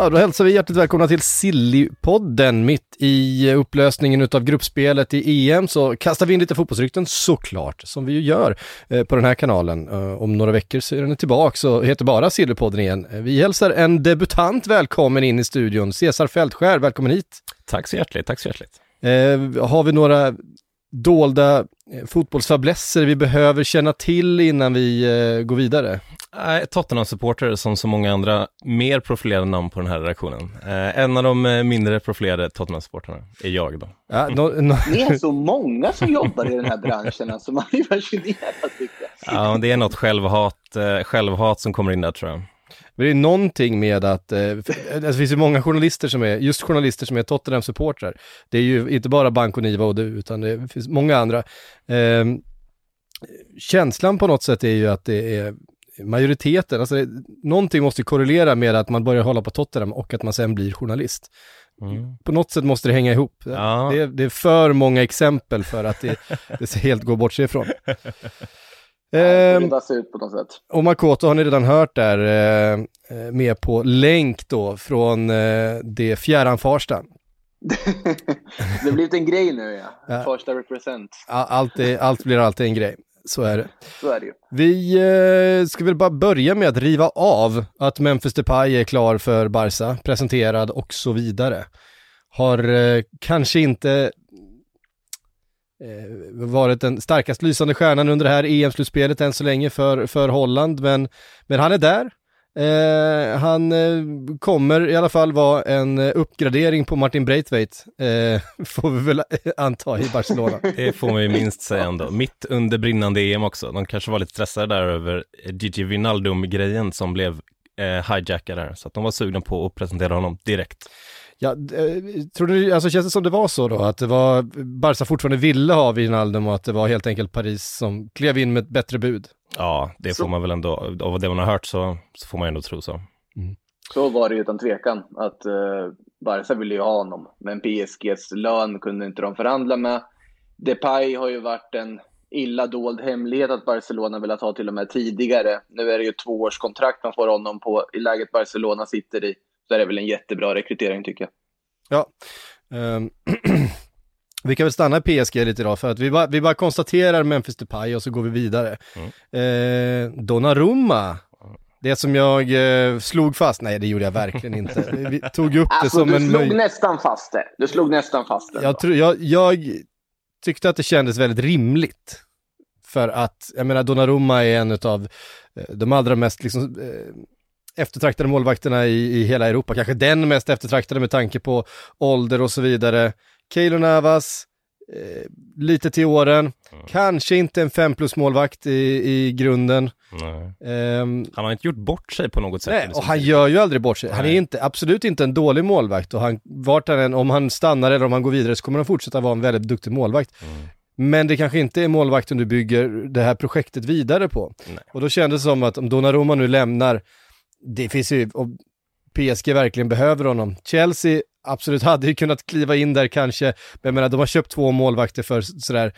Ja, då hälsar vi hjärtligt välkomna till Silly-podden. Mitt i upplösningen utav gruppspelet i EM så kastar vi in lite fotbollsrykten såklart, som vi ju gör eh, på den här kanalen. Eh, om några veckor så är den tillbaka och heter bara Silly-podden igen. Eh, Vi hälsar en debutant välkommen in i studion, Cesar Fältskär, välkommen hit. Tack så hjärtligt, tack så hjärtligt. Eh, har vi några dolda fotbollsfäblesser vi behöver känna till innan vi går vidare? Nej, Tottenham-supporter som så många andra mer profilerade namn på den här redaktionen. Eh, en av de eh, mindre profilerade Tottenham-supportrarna är jag då. Ja, nå- nå- Ni är så många som jobbar i den här branschen, alltså man är fascinerad tycker jag. Ja, men det är något självhat, eh, självhat som kommer in där tror jag. Men det är någonting med att, eh, för- alltså, det finns ju många journalister som är, just journalister som är Tottenham-supportrar. Det är ju inte bara Banco Niva och du, utan det finns många andra. Eh, känslan på något sätt är ju att det är majoriteten, alltså det, någonting måste korrelera med att man börjar hålla på Tottenham och att man sen blir journalist. Mm. På något sätt måste det hänga ihop. Ja. Det, är, det är för många exempel för att det, det helt gå bort sig ifrån. Ehm, borde bara se ut på något sätt. och Makoto har ni redan hört där, eh, eh, med på länk då från eh, det fjärran Farsta. det har blivit en grej nu ja. Ja. Första represent. Allt, är, allt blir alltid en grej, så är det. Så är det ju. Vi eh, ska väl bara börja med att riva av att Memphis Depay är klar för Barca, presenterad och så vidare. Har eh, kanske inte eh, varit den starkast lysande stjärnan under det här EM-slutspelet än så länge för, för Holland, men, men han är där. Eh, han eh, kommer i alla fall vara en eh, uppgradering på Martin Braithwaite, eh, får vi väl anta i Barcelona. Det får man ju minst säga ändå. Mitt under brinnande EM också. De kanske var lite stressade där över Gigi Wijnaldum-grejen som blev eh, hijackad där. Så att de var sugna på att presentera honom direkt. Ja, eh, tror du, alltså känns det som det var så då, att det var, Barca fortfarande ville ha Wijnaldum och att det var helt enkelt Paris som klev in med ett bättre bud? Ja, det Så- får man väl ändå, av det man har hört så, så får man ändå tro så. Så var det ju utan tvekan att uh, Barca ville ju ha honom. Men PSGs lön kunde inte de förhandla med. Depay har ju varit en illa dold hemlighet att Barcelona velat ha till och med tidigare. Nu är det ju tvåårskontrakt man får honom på. I läget Barcelona sitter i så är det väl en jättebra rekrytering tycker jag. Ja. Ehm, vi kan väl stanna i PSG lite idag för att vi bara, vi bara konstaterar Memphis Depay och så går vi vidare. Eh, Donnarumma, det som jag eh, slog fast, nej det gjorde jag verkligen inte. Vi tog upp det Alltså, som du en slog möj- nästan fast det. Du slog nästan fast det. jag, tror, jag, jag tyckte att det kändes väldigt rimligt. För att, jag menar, Donnarumma är en av de allra mest liksom, eh, eftertraktade målvakterna i, i hela Europa. Kanske den mest eftertraktade med tanke på ålder och så vidare. Keylor Navas, eh, lite till åren. Kanske inte en 5 plus målvakt i, i grunden. Nej. Ehm, Han har inte gjort bort sig på något sätt. Nej, och han gör ju aldrig bort sig. Han är Nej. inte, absolut inte en dålig målvakt och han, vart han än, om han stannar eller om han går vidare så kommer han fortsätta vara en väldigt duktig målvakt. Mm. Men det kanske inte är målvakten du bygger det här projektet vidare på. Nej. Och då kändes det som att om Donnarumma nu lämnar, det finns ju, PSG verkligen behöver honom. Chelsea absolut hade ju kunnat kliva in där kanske, men jag menar de har köpt två målvakter för sådär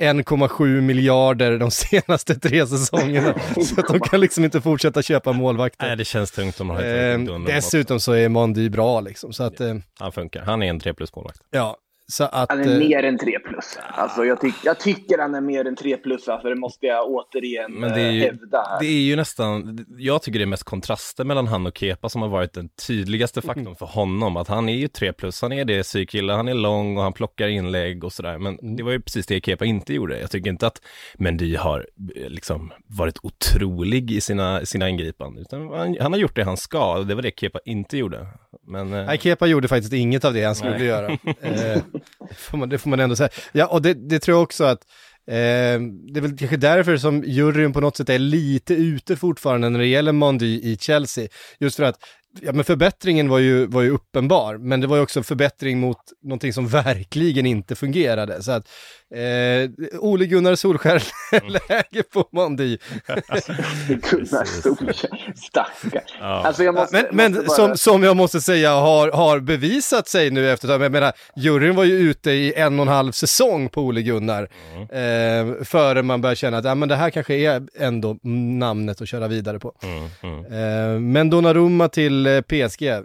1,7 miljarder de senaste tre säsongerna. så att de kan liksom inte fortsätta köpa målvakter. Nej, det känns tungt om man har Eh, dessutom så är Mondi bra liksom, så att eh, Han funkar. Han är en 3 plus målvakt. ja. Så att... Han är eh, mer än 3 plus. Alltså, jag, tyck, jag tycker han är mer än 3 plus, alltså, det måste jag återigen Men det är, eh, ju, hävda här. det är ju nästan, jag tycker det är mest kontraster mellan han och Kepa som har varit den tydligaste faktorn för honom. Att han är ju 3 plus, han är det psykkille, han är lång och han plockar inlägg och sådär. Men det var ju precis det Kepa inte gjorde. Jag tycker inte att Mendy har eh, liksom varit otrolig i sina, sina ingripanden. Utan han, han har gjort det han ska, det var det Kepa inte gjorde. Men, eh, Nej, Kepa gjorde faktiskt inget av det han skulle Nej. göra. Eh, det, får man, det får man ändå säga. Ja, och det, det tror jag också att eh, det är väl kanske därför som juryn på något sätt är lite ute fortfarande när det gäller Mondy i Chelsea. Just för att Ja men förbättringen var ju, var ju uppenbar, men det var ju också en förbättring mot någonting som verkligen inte fungerade. Så att, eh, Ole Gunnar Solskär-läge på Mondy. Gunnar stackarn. Ja. Alltså jag måste, Men, men måste bara- som, som jag måste säga har, har bevisat sig nu efter Jag menar, juryn var ju ute i en och en halv säsong på Ole Gunnar. Eh, före man börjar känna att ja, men det här kanske är ändå namnet att köra vidare på. mm, mm. Eh, men Donnarumma till eh, PSG, eh,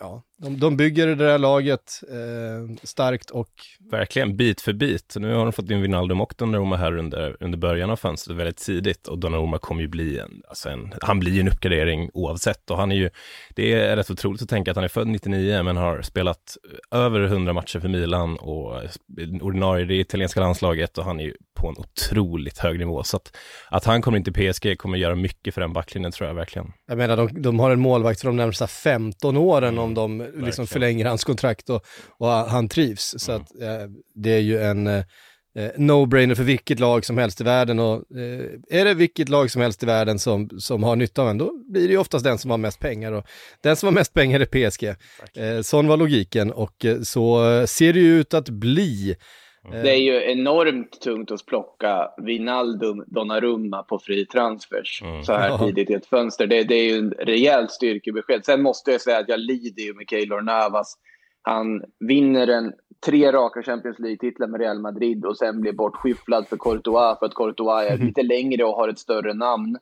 ja, de, de bygger det där laget eh, starkt och Verkligen, bit för bit. Nu har de fått in Wijnaldum och Donnarumma här under, under början av fönstret väldigt tidigt och Donnarumma kommer ju bli en, alltså en, han blir ju en uppgradering oavsett och han är ju, det är rätt otroligt att tänka att han är född 99 men har spelat över 100 matcher för Milan och ordinarie i det italienska landslaget och han är ju på en otroligt hög nivå så att, att han kommer in till PSG kommer göra mycket för den backlinjen tror jag verkligen. jag menar de, de har en målvakt för de närmsta 15 åren om de liksom verkligen. förlänger hans kontrakt och, och han trivs. Så att eh, det är ju en eh, eh, no-brainer för vilket lag som helst i världen och eh, är det vilket lag som helst i världen som, som har nytta av en, då blir det ju oftast den som har mest pengar och den som har mest pengar är PSG. Eh, sån var logiken och eh, så ser det ju ut att bli. Eh, Det är ju enormt tungt att plocka Wijnaldum, Donnarumma på fri transfers Mm. så här tidigt i ett fönster. Det, det är ju en rejält styrkebesked. Sen måste jag säga att jag lider ju med Keylor Navas. Han vinner en tre raka Champions League-titlar med Real Madrid och sen blir bortskyfflad för Courtois för att Courtois är lite längre och har ett större namn.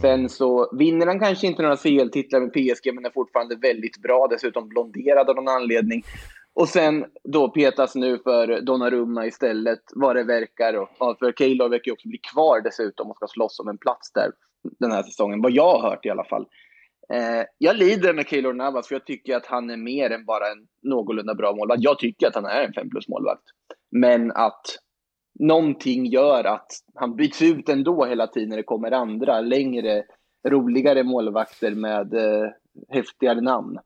Sen så vinner han kanske inte några CL-titlar med PSG men är fortfarande väldigt bra, dessutom blonderad av någon anledning. Och sen då petas nu för Donnarumma istället, vad det verkar. Och, för Keylor verkar ju också bli kvar dessutom och ska slåss om en plats där den här säsongen, vad jag har hört i alla fall. Eh, jag lider med Keylor Navas för jag tycker att han är mer än bara en någorlunda bra målvakt. Jag tycker att han är en 5 plus målvakt. Men att någonting gör att han byts ut ändå hela tiden när det kommer andra, längre, roligare målvakter med eh, häftigare namn.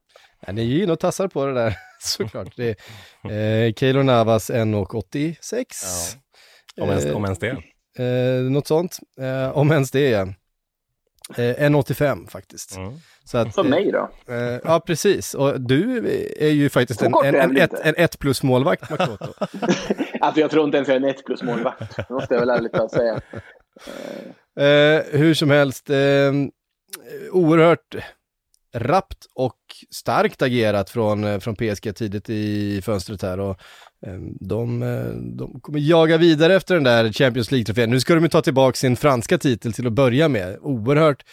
Ja, ni är ju inne och tassar på det där såklart. Det är, eh, Keylor Navas 1,86. Om ens, Eh, om ens det. Eh, något sånt, eh, om ens det ja. Eh, 1,85 faktiskt. Mm. Så att, För mig då? Eh, ja, precis. Och du är ju faktiskt en, en, en, ett, en ett plus målvakt, Makoto. Alltså jag tror inte ens jag är en 1 plus målvakt. Det måste jag väl ärligt talat säga. eh, hur som helst, eh, oerhört rappt och starkt agerat från, eh, från PSG tidigt i fönstret här. Och, ehm, de, eh, de kommer jaga vidare efter den där Champions League-trofén. Nu ska de ju ta tillbaka sin franska titel till att börja med. Oerhört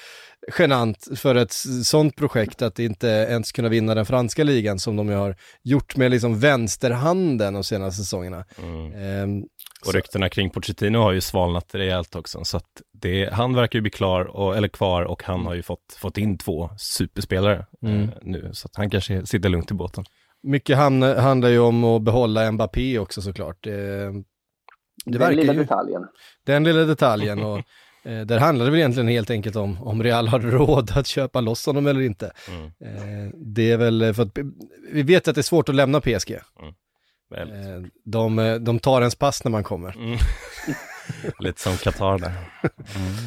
genant för ett sånt projekt att inte ens kunna vinna den franska ligan som de har gjort med liksom vänsterhanden de senaste säsongerna. Mm. Ehm, Och ryktena kring Pochettino har ju svalnat rejält också, så att det, han verkar ju bli klar, och, eller kvar, och han har ju fått, fått in två superspelare Mm. eh, nu, så att han kanske sitter lugnt i båten. Mycket hamn, handlar ju om att behålla Mbappé också såklart. Det, det Den lilla ju, detaljen. den lilla detaljen och eh, där handlar det väl egentligen helt enkelt om om Real har råd att köpa loss honom eller inte. Mm. Eh, det är väl för att vi vet att det är svårt att lämna PSG. Eh, de, eh, de tar ens pass när man kommer. Mm. Lite som Qatar där.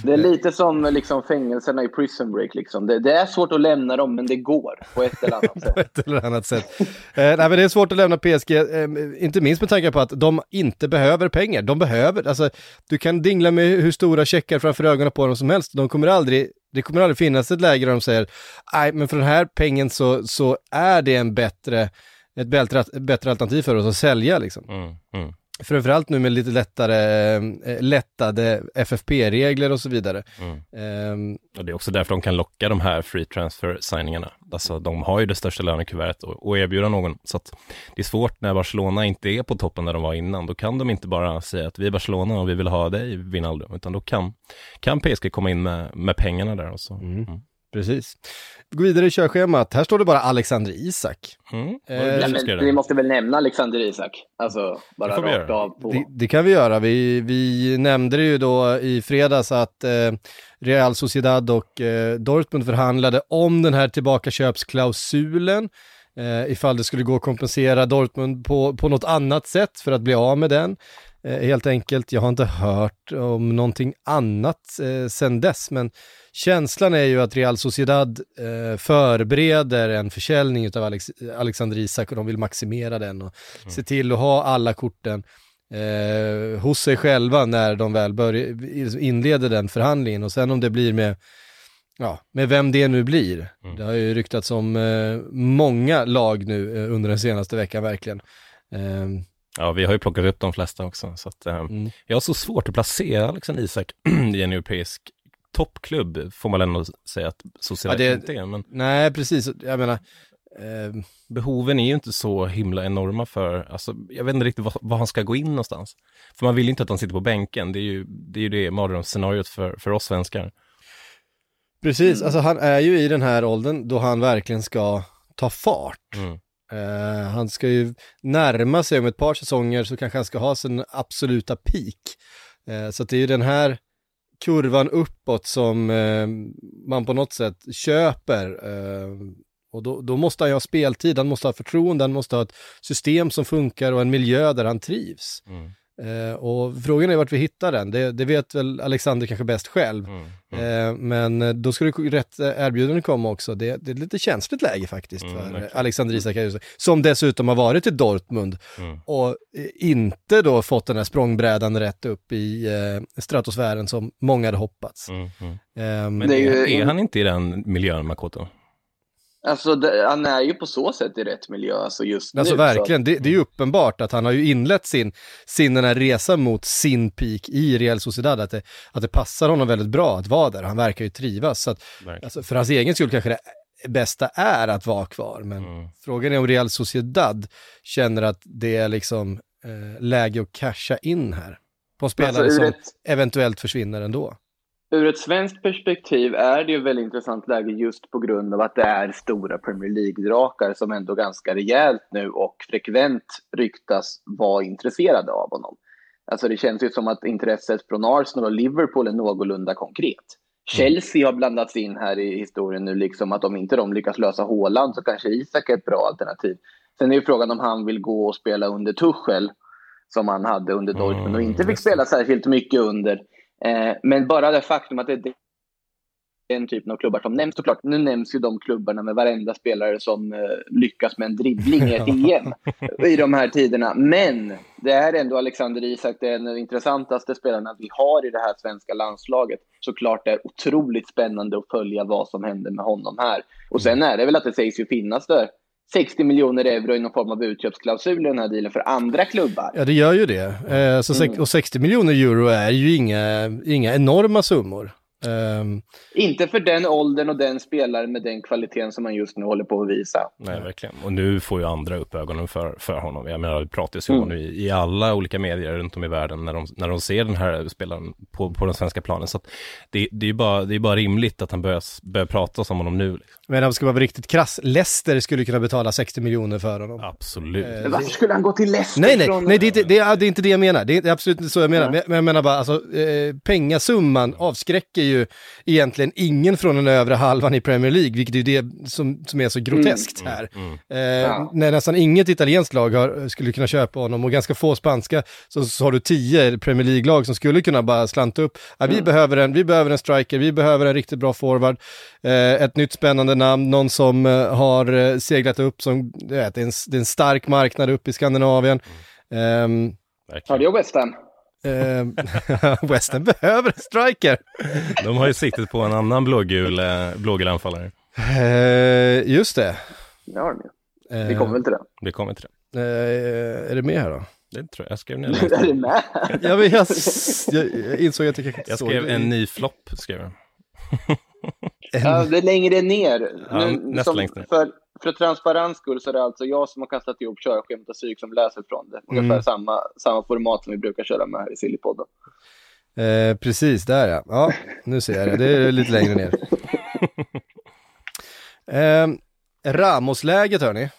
Det är lite som liksom fängelserna i Prison Break. Liksom. Det, det är svårt att lämna dem, men det går på ett eller annat sätt. på ett eller annat sätt. Eh, nej, men det är svårt att lämna PSG, eh, inte minst med tanke på att de inte behöver pengar. De behöver, alltså, du kan dingla med hur stora checkar framför ögonen på dem som helst. De kommer aldrig, det kommer aldrig finnas ett läge där de säger, nej, men för den här pengen så, så är det en bättre, ett bättre, bättre alternativ för oss att sälja liksom. Mm. Mm. Framförallt nu med lite lättare, eh, lättade FFP-regler och så vidare. Mm. Ehm, Och det är också därför de kan locka de här free transfer-signingarna. Alltså de har ju det största lönekuvertet och, och erbjuda någon. Så att det är svårt när Barcelona inte är på toppen där de var innan. Då kan de inte bara säga att vi är Barcelona och vi vill ha dig, Wijnaldum. Utan då kan, kan PSG komma in med, med pengarna där och så. Mm. Precis. Vi går vidare i körschemat. Här står det bara Alexander Isak. Mm. Eh, göra vi måste väl nämna Alexander Isak. Alltså bara rakt av på. Det, det kan vi göra. Vi, vi nämnde det ju då i fredags att eh, Real Sociedad och eh, Dortmund förhandlade om den här tillbakaköpsklausulen. Eh, ifall det skulle gå att kompensera Dortmund på, på något annat sätt för att bli av med den. Eh, helt enkelt, jag har inte hört om någonting annat eh, sen dess, men känslan är ju att Real Sociedad eh, förbereder en försäljning av Alex, Alexander Isak och de vill maximera den och se till att ha alla korten eh, hos sig själva när de väl börjar, inleder den förhandlingen och sen om det blir med, ja, med vem det nu blir. Mm. Det har ju ryktats om eh, många lag nu eh, under den senaste veckan verkligen. Eh, Ja, vi har ju plockat upp de flesta också. Så att, eh, Mm. Jag har så svårt att placera Alexander Isak i en europeisk toppklubb, får man ändå säga att Sociedad Ja, det- inte är. Men nej, precis. Jag menar, eh, behoven är ju inte så himla enorma för, alltså, jag vet inte riktigt var, var han ska gå in någonstans. För man vill ju inte att han sitter på bänken, det är ju det, är ju det mardrömsscenariot för, för oss svenskar. precis, alltså han är ju i den här åldern då han verkligen ska ta fart. Mm. Eh, han ska ju närma sig om ett par säsonger så kanske han ska ha sin absoluta peak. Uh, så att det är ju den här kurvan uppåt som uh, man på något sätt köper. Och då, då måste han ju ha speltid, han måste ha förtroende, han måste ha ett system som funkar och en miljö där han trivs. Mm. Eh, och frågan är vart vi hittar den, det, det vet väl Alexander kanske bäst själv. Mm. Mm. Eh, men eh, då ska det rätt eh, erbjudande komma också. Det, det är ett lite känsligt läge faktiskt Mm, för verkligen. Alexander Isak som dessutom har varit i Dortmund Mm. och eh, inte då fått den här språngbrädan rätt upp i eh, stratosfären som många hade hoppats. Mm. Mm. Ehm, Men är är han inte i den miljön, Makoto? Alltså, det, han är ju på så sätt i rätt miljö alltså just Alltså nu. verkligen, det, det är ju uppenbart att han har ju inlett sin, sin den här resa mot sin peak i Real Sociedad, att det, att det passar honom väldigt bra att vara där, han verkar ju trivas. Så att, alltså, för hans egen skull kanske det bästa är att vara kvar, men Mm. frågan är om Real Sociedad känner att det är liksom eh, läge att casha in här på alltså, spelare ur, som ett, eventuellt försvinner ändå. Ur ett svenskt perspektiv är det ju väldigt intressant läge just på grund av att det är stora Premier League-drakar som ändå ganska rejält nu och frekvent ryktas vara intresserade av honom. Alltså det känns ju som att intresset från Arsenal och Liverpool är någorlunda konkret. Chelsea har blandats in här i historien nu, liksom att om inte de lyckas lösa Haaland så kanske Isak är ett bra alternativ. Sen är ju frågan om han vill gå och spela under Tuchel, som han hade under Dortmund och inte fick spela särskilt mycket under. Eh, men bara det faktum att det är den typen av klubbar som nämns såklart. Nu nämns ju de klubbarna med varenda spelare som eh, lyckas med en dribbling i ett EM i de här tiderna. Men det är ändå Alexander Isak, det är en av de intressantaste spelarna vi har i det här svenska landslaget. Såklart det är otroligt spännande att följa vad som händer med honom här. Och sen är det väl att det sägs ju finnas där 60 miljoner euro i någon form av utköpsklausul i den här dealen för andra klubbar. Ja, det gör ju det. Eh, så Mm. Och 60 miljoner euro är ju inga, inga enorma summor. Ehm, Inte för den åldern och den spelaren med den kvaliteten som han just nu håller på att visa. Nej, verkligen. Och nu får ju andra upp ögonen för, för honom. Jag menar, det pratas ju om Mm. honom i, i alla olika medier runt om i världen när de, när de ser den här spelaren på, på den svenska planen. Så att det, det är ju bara, det är bara rimligt att han börjar, börjar prata om honom nu. Liksom. men om det ska vara riktigt krass, Leicester skulle kunna betala 60 miljoner för honom. Absolut. Eh, varför skulle han gå till Leicester? Nej, nej, från... nej det, är inte, det, är, det är inte det jag menar. Det är, absolut inte så jag menar. Ja. Men jag menar bara, alltså, eh, pengasumman avskräcker ju egentligen ingen från den övre halvan i Premier League, vilket är ju det som, som är så groteskt här. Mm. Eh, Ja. När nästan inget italienskt lag har, skulle kunna köpa honom och ganska få spanska, så, så har du tio Premier League-lag som skulle kunna bara slanta upp. Ja, vi, behöver en, vi behöver en striker, vi behöver en riktigt bra forward, eh, ett nytt spännande namn, någon som eh, har eh, seglat upp, som, vet, det, är en, det är en stark marknad upp i Skandinavien. Ehm, Ja, det är West Ham. Eh, West Ham behöver en striker. De har ju siktet på en annan blågul, eh, blågul anfallare. Eh, just det. Det har de ju. Eh, Vi kommer väl till det. Det kommer till det. eh, är det med här då? Det tror jag. Jag skrev ner är det. med? Jag, vet, jag, jag, insåg att jag kanske inte Jag skrev det. en ny flopp, skrev jag. Ja, det är längre ner. Ja, Nu, näst som, längst ner. för, för transparens skull så är det alltså jag som har kastat ihop körskämt och psyk som läser från det. Ungefär Mm. samma, samma format som vi brukar köra med här i Sillypodden. Eh, precis, där ja. Ja, nu ser jag det. Det är lite längre ner. Eh, Ramos-läget hörni.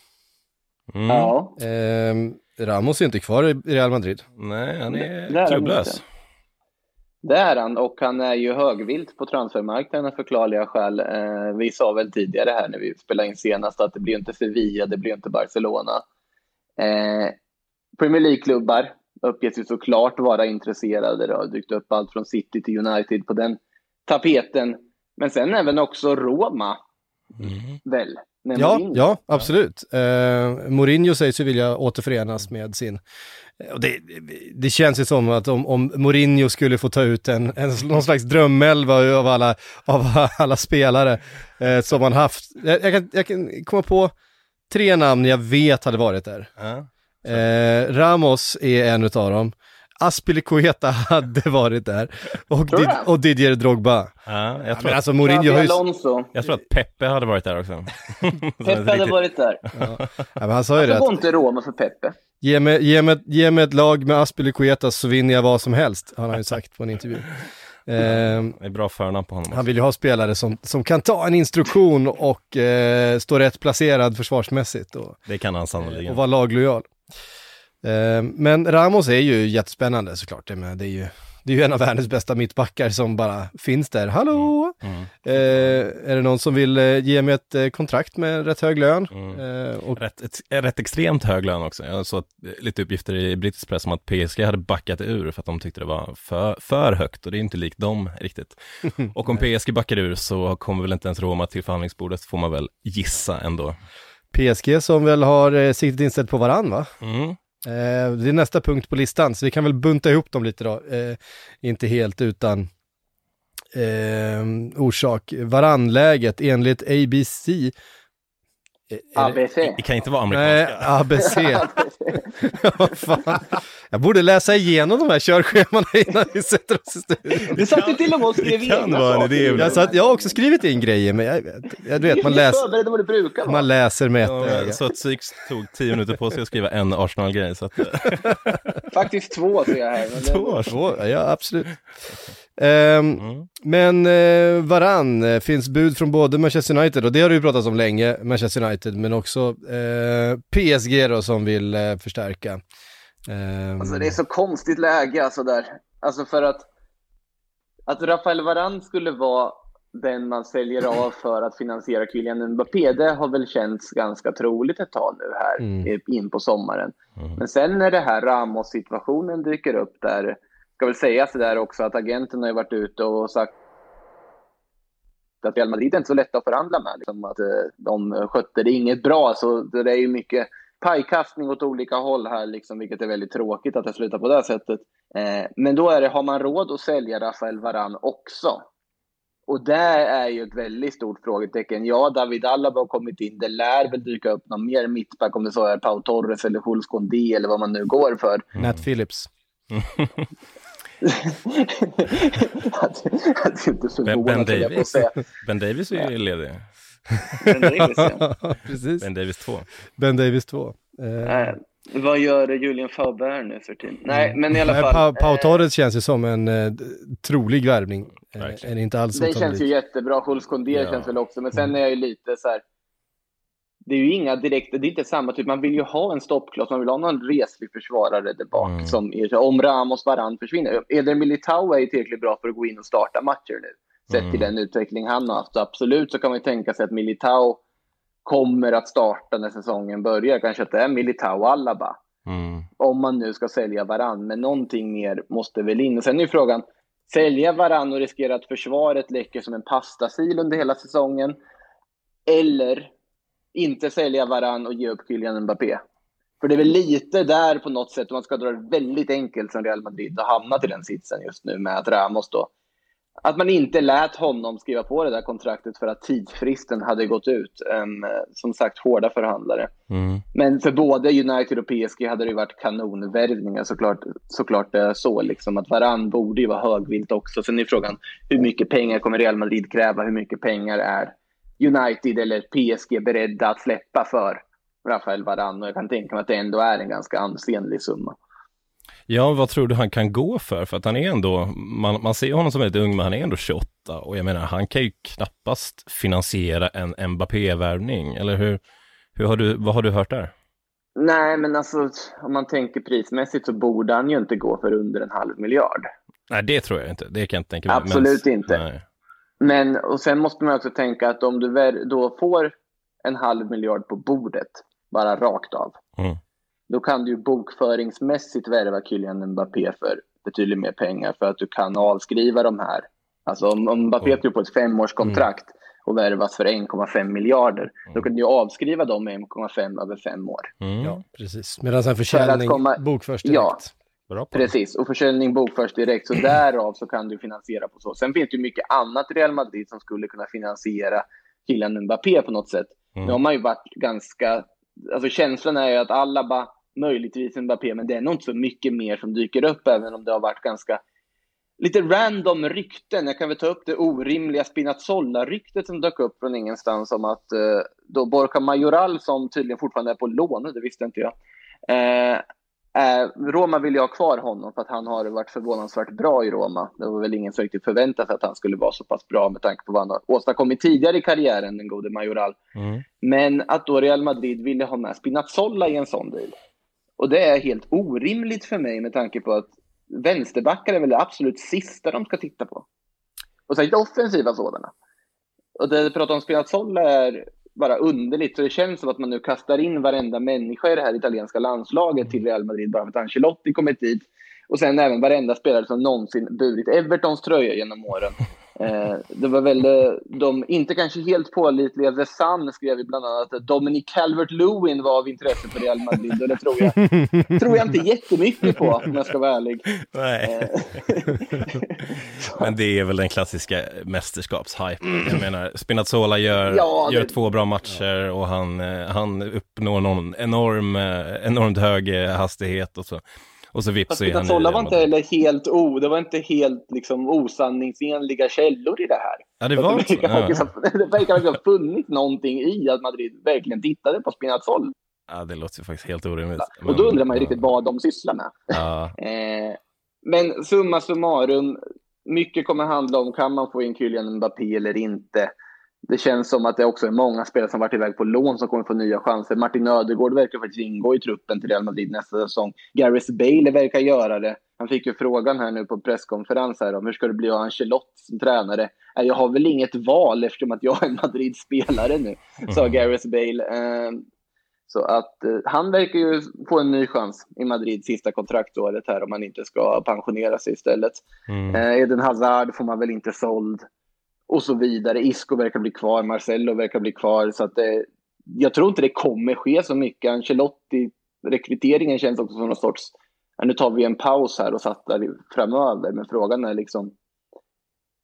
Mm. Ja, Eh, Ramos är inte kvar i Real Madrid. Nej, han är klubblös. Det är han och han är ju högvilt på transfermarknaden av förklarliga skäl. Eh, vi sa väl tidigare här när vi spelade in senast att det blir inte Sevilla, det blir inte Barcelona. Eh, Premier League-klubbar uppges ju såklart vara intresserade. Det har dykt upp allt från City till United på den tapeten. Men sen även också Roma, Mm. väl? Med Ja, Mourinho. ja, absolut. Eh, Mourinho sägs ju vilja återförenas med sin... Och det, det känns ju som att om, om Mourinho skulle få ta ut en, en, någon slags drömelva av alla, av alla spelare eh, som han haft. Jag, jag, kan, jag kan komma på tre namn jag vet hade varit där. Eh, Ramos är en utav dem. Aspilicueta hade varit där. Och, Did, och Didier Drogba. Ja, jag, Ja, tror att, alltså Mourinho har ju... Alonso. jag tror att Peppe hade varit där också. Peppe hade varit där. Ja, men han sa ju det Varför att går inte Roma för Peppe? Ge mig, ge, mig, ge mig ett lag med Aspilicueta så vinner jag vad som helst, har han ju sagt på en intervju. Ehm, Det är bra förnamn på honom. han Också. vill ju ha spelare som, som kan ta en instruktion och eh, stå rätt placerad försvarsmässigt och, Det kan han och sannolikt. vara laglojal. Ehm, men Ramos är ju jättespännande såklart. Det, är ju, det är ju en av världens bästa mittbackar som bara finns där. Hallå! Mm. Eh, är det någon som vill eh, ge mig ett eh, kontrakt med rätt hög lön? Mm. Eh, och, Rätt, ett, rätt extremt hög lön också. Jag såg eh, lite uppgifter i brittisk press om att PSG hade backat ur för att de tyckte det var för, för högt och det är inte likt dem riktigt. Och om PSG backar ur så kommer väl inte ens Roma till förhandlingsbordet får man väl gissa ändå. PSG som väl har eh, siktet inställt på varann va? Mm. Eh, det är nästa punkt på listan, så vi kan väl bunta ihop dem lite då. Eh, inte helt utan eh, orsak. Varannläget enligt ABC. Det- ABC. Det kan inte vara Nej, amerikanska. ABC. Vad fan. Jag borde läsa igenom de här körschemana innan vi sätter oss i studion. Du satt ju till och med och skrev det kan vara en idé. Jag, satt, jag har också skrivit in grejer, men jag, vet- jag vet, man, Du är läs, förberedd än vad du brukar vara. man läser med ett Ja, så att Syks tog tio minuter på sig att skriva en Arsenal-grej. Så att, Faktiskt två ser jag här. Men det... Två. Två, ja absolut. Ehm, mm. Men eh, varann, eh, finns bud från både Manchester United, och det har det ju pratats om länge, Manchester United, men också eh, PSG då som vill eh, förstärka. Ehm, Alltså det är så konstigt läge alltså där. Alltså för att, att Rafael Varane skulle vara den man säljer av för att finansiera Kylian Mbappé, det har väl känts ganska troligt ett tag nu här Mm. in på sommaren. Mm. Men sen när det här Ramos-situationen dyker upp där, ska väl sägas det där också att agenten har ju varit ute och sagt att Real Madrid är inte så lätta att förhandla med. Liksom att eh, de skötte det inget bra, så det är ju mycket pajkastning åt olika håll här, liksom, vilket är väldigt tråkigt att det slutar på det sättet. Eh, men då är det, har man råd att sälja Rafael Varan också? Och det är ju ett väldigt stort frågetecken. Ja, David Alaba har kommit in. Det lär väl dyka upp någon mer mittback, om det så är Pau Torres eller Jules Koundé eller vad man nu går för. Nat Phillips. att, att inte Ben, ben förvånad, att Davis. Ben Davis är ju ledig. Ben Davis, ja. Precis, Ben Davis 2. Ben Davis 2. Eh, vad gör Julian Faubert nu för tiden? Nej, men i alla fall. Pau, Pau eh, Torres känns ju som en eh, trolig värvning. Eh, en inte alls Den känns ju jättebra. Jules Koundé Ja. känns väl också. Men sen är jag ju lite så här. Det är ju inga direkta, det är inte samma typ. Man vill ju ha en stoppkloss, man vill ha någon reslig försvarare där bak. Mm. Som är, om Ramos Varan försvinner. Eder Militao är ju tillräckligt bra för att gå in och starta matcher nu. Sett Mm. till den utveckling han har haft. Så absolut så kan man ju tänka sig att Militao kommer att starta när säsongen börjar. Kanske att det är Militao och Alaba Mm. om man nu ska sälja varann. Men någonting mer måste väl in. Och sen är ju frågan, sälja varann och riskera att försvaret läcker som en pastasil under hela säsongen. Eller inte sälja varann och ge upp Kylian Mbappé. För det är väl lite där på något sätt, man ska dra det väldigt enkelt som Real Madrid har hamnat i den sitsen just nu med att Ramos då att man inte lät honom skriva på det där kontraktet för att tidsfristen hade gått ut. Um, som sagt, hårda förhandlare. Mm. Men för både United och PSG hade det varit kanonvärvningar såklart. Såklart det är så liksom att varann borde ju vara högvilt också. Sen är frågan hur mycket pengar kommer Real Madrid kräva? Hur mycket pengar är United eller PSG beredda att släppa för Rafael Varan? Och jag kan tänka mig att det ändå är en ganska ansenlig summa. Ja, vad tror du han kan gå för? För att han är ändå, man, man ser honom som väldigt ung, men han är ändå 28 och jag menar, han kan ju knappast finansiera en Mbappé-värvning, eller hur, hur har du, vad har du hört där? Nej, men alltså om man tänker prismässigt så borde han ju inte gå för under en halv miljard. Nej, det tror jag inte. Det kan jag inte tänka mig. Absolut men, inte. Nej. Men och sen måste man också tänka att om du då får en halv miljard på bordet, bara rakt av, Mm. då kan du bokföringsmässigt värva Kylian Mbappé för betydligt mer pengar för att du kan avskriva de här. Alltså om, om Mbappé Mm. tror på ett femårskontrakt och värvas för 1,5 miljarder, då kan du ju avskriva dem med 1,5 över fem år. Mm. Ja, precis. Medan en försäljning komma- bokförs direkt. Ja. Bra på Precis, och försäljning bokförs direkt. Så därav så kan du finansiera på så. Sen finns det ju mycket annat Real Madrid som skulle kunna finansiera Kylian Mbappé på något sätt. Mm. Nu har man ju varit ganska... Alltså känslan är ju att alla bara möjligtvis Mbappé, men det är nog inte så mycket mer som dyker upp, även om det har varit ganska lite random rykten. Jag kan väl ta upp det orimliga Spinazzola-ryktet som dök upp från ingenstans om att eh, då Borja Majoral, som tydligen fortfarande är på lån, det visste inte jag, Eh, Roma vill ju ha kvar honom för att han har varit förvånansvärt bra i Roma. Det var väl ingen som riktigt förväntade sig att han skulle vara så pass bra med tanke på vad han har åstadkommit tidigare i karriären, den gode Majoral. Mm. Men att då Real Madrid ville ha med Spinazzola i en sån deal. Och det är helt orimligt för mig med tanke på att vänsterbackar är väl det absolut sista de ska titta på. Och särskilt offensiva sådana. Och det du pratar om Spinazzola är bara underligt. Så det känns som att man nu kastar in varenda människa i det här italienska landslaget till Real Madrid bara för att Ancelotti kommit dit. Och sen även varenda spelare som någonsin burit Evertons tröja genom åren. Eh, det var väl eh, de, inte kanske helt pålitliga, The Sun skrev bland annat att Dominic Calvert-Lewin var av intresse för Real Madrid. Och det tror jag, tror jag inte jättemycket på, om jag ska vara ärlig. Nej. Men det är väl den klassiska mästerskapshypen. Jag menar, Spinazzola gör, Ja, det- gör två bra matcher och han, eh, han uppnår någon enorm, eh, enormt hög eh, hastighet och så, och så vips Fast Spinazzola var inte heller helt o, det var inte helt liksom, osanningsenliga källor i det här. Ja, det var verkar Ja. det verkar verkligen ha funnits någonting i att Madrid verkligen tittade på Spinazzola. ja, det låter ju faktiskt helt orimligt. Och då undrar man ju ja. riktigt vad de sysslar med. Ja, Eh, men summa summarum, mycket kommer handla om kan man få in Kylian Mbappé eller inte. Det känns som att det också är många spelare som varit iväg på lån som kommer få nya chanser. Martin Ödegård verkar faktiskt ingå i truppen till Real Madrid nästa säsong. Gareth Bale verkar göra det. Han fick ju frågan här nu på presskonferens här om hur ska det bli ha Ancelotti som tränare? "Nej, Jag har väl inget val eftersom att jag är Madrid-spelare nu, sa Gareth Bale. Eh, så att eh, han verkar ju få en ny chans i Madrid sista kontraktåret här om han inte ska pensionera sig istället. mm. Eh, Eden Hazard får man väl inte såld och så vidare. Isco verkar bli kvar, Marcello verkar bli kvar. Så att det, jag tror inte det kommer ske så mycket. Ancelotti, rekryteringen känns också som någon sorts, nu tar vi en paus här och satsar framöver. Men frågan är liksom,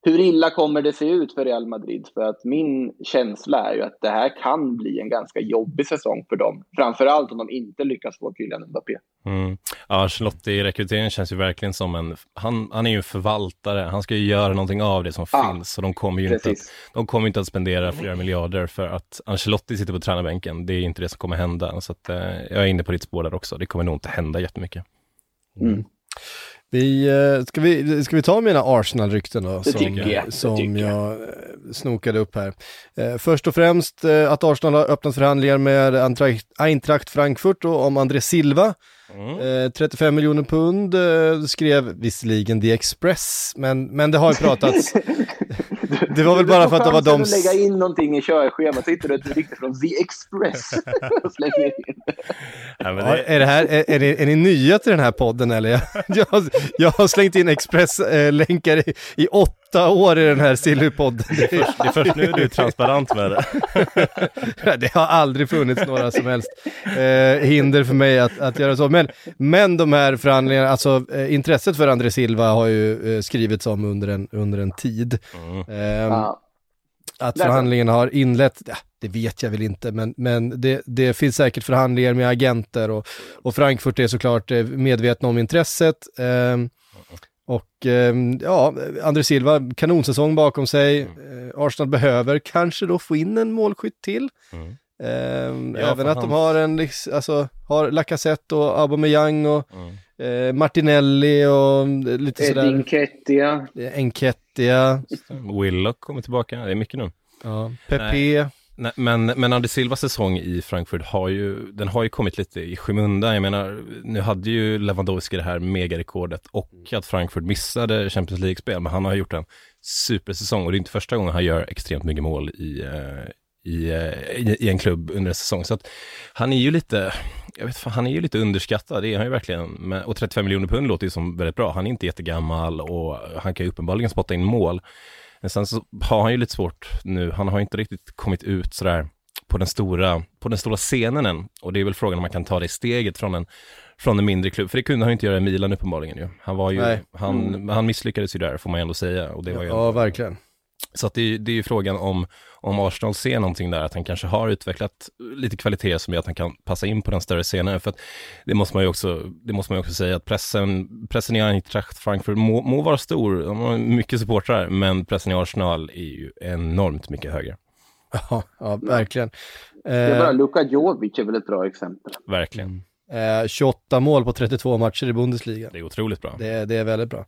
hur illa kommer det se ut för Real Madrid? För att min känsla är ju att det här kan bli en ganska jobbig säsong för dem. Framförallt om de inte lyckas få Kylian Mbappé. Mm. Ja, Charlotte i rekryteringen känns ju verkligen som en, han, han är ju en förvaltare, han ska ju göra någonting av det som Ja, finns, så de kommer ju inte att, de kommer inte att spendera flera miljarder för att Ancelotti sitter på tränarbänken, det är inte det som kommer hända, så att eh, jag är inne på ditt spår där också, det kommer nog inte hända jättemycket. Mm. Vi, eh, ska, vi, ska vi ta mina Arsenal-rykten då? Det som tycker jag, som tycker jag eh, snokade upp här. Eh, först och främst att Arsenal har öppnat förhandlingar med Eintracht- Frankfurt om André Silva. Mm. Eh, 35 miljoner pund skrev visserligen The Express, men, men det har ju pratats. det var väl bara för att det var de... Du lägga in någonting i körschemat, så hittar du ett rykte från The Express Ja, det, är, det här, är, är, ni, är ni nya till den här podden eller? Jag, jag, jag har slängt in Express-länkar i, i åtta åtta år i den här Sillypodden. Det det är först nu du är transparent med det. det har aldrig funnits några som helst eh, hinder för mig att, att göra så. Men, men de här förhandlingarna, alltså eh, intresset för André Silva har ju eh, skrivits om under en, under en tid. Mm. Ja. Att förhandlingarna har inlett, ja, det vet jag väl inte, men, men det, det finns säkert förhandlingar med agenter och, och Frankfurt är såklart eh, medvetna om intresset. ehm, och ehm, ja, André Silva, kanonsäsong bakom sig. Eh, Arsenal behöver kanske då få in en målskytt till. Mm. Ehm, Ja, även att de hans- har en, alltså, har Lacazette och Aubameyang och Mm. eh, Martinelli och lite Edin sådär. Kettia. Enketia, Willock kommer tillbaka, det är mycket nu. ja, Pepe. Nej, men, men André Silvas säsong i Frankfurt har ju, den har ju kommit lite i skymundan. Jag menar, nu hade ju Lewandowski det här megarekordet och att Frankfurt missade Champions League-spel, men han har gjort en supersäsong och det är inte första gången han gör extremt mycket mål i, eh, i, eh, i, i en klubb under en säsong. Så att han är ju lite, jag vet fan, han är ju lite underskattad, det är han ju verkligen. Och 35 miljoner pund låter ju som väldigt bra. Han är inte jättegammal och han kan ju uppenbarligen spotta in mål. Men sen så har han ju lite svårt nu, han har inte riktigt kommit ut sådär på den stora, på den stora scenen än. Och det är väl frågan om man kan ta det steget från en, från en mindre klubb. För det kunde han ju inte göra i Milan uppenbarligen ju. Han var ju, Nej. han, han misslyckades ju där får man ju ändå säga. Och det var ju Ja, verkligen. Så att det, är- det är ju frågan om, om Arsenal ser någonting där, att han kanske har utvecklat lite kvalitet som gör att han kan passa in på den större scenen. För att det måste man ju också, det måste man ju också säga att pressen, pressen i Eintracht Frankfurt må, må vara stor, de har mycket supportrar, men pressen i Arsenal är ju enormt mycket högre. Ja, ja verkligen. Det är bara Eh, Luka Jovic är väl ett bra exempel. Verkligen. eh, 28 mål på 32 matcher i Bundesliga. Det är otroligt bra. Det, det är väldigt bra.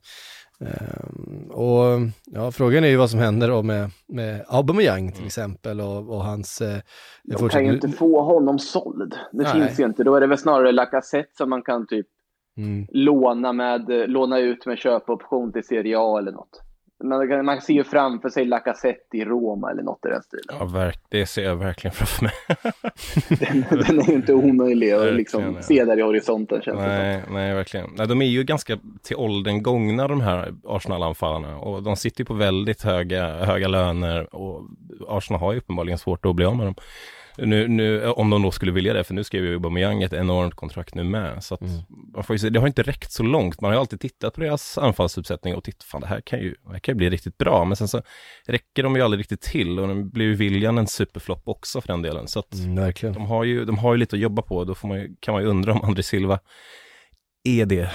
Eh, och ja, frågan är ju vad som händer då med, med Aubameyang till exempel och, och hans... Eh, De fortsatt- kan ju inte få honom såld. Det Nej. finns ju inte. Då är det väl snarare Lacazette som man kan typ Mm. låna, med, låna ut med köpoption till Serie A eller något. Man, man ser ju framför sig Lacazette i Roma eller något i den stilen. Ja, verk, det ser jag verkligen framför mig. Den, den är ju inte omöjlig att liksom se där i horisonten känns det. Nej, nej, verkligen. Nej, de är ju ganska till åldern gångna de här Arsenal-anfallarna och de sitter ju på väldigt höga, höga löner och Arsenal har ju uppenbarligen svårt att bli av med dem. Nu, nu, om de då skulle vilja det, för nu skrev ju Aubameyang ett enormt kontrakt nu med. Så att man får ju se, det har inte räckt så långt. Man har ju alltid tittat på deras anfallsuppsättning och tittat, fan det här kan ju, det här kan ju bli riktigt bra. Men sen så räcker de ju aldrig riktigt till och nu blir ju William en superflopp också för den delen. Så att Mm, de har ju, de har ju lite att jobba på. Då får man ju, kan man ju undra om André Silva är det,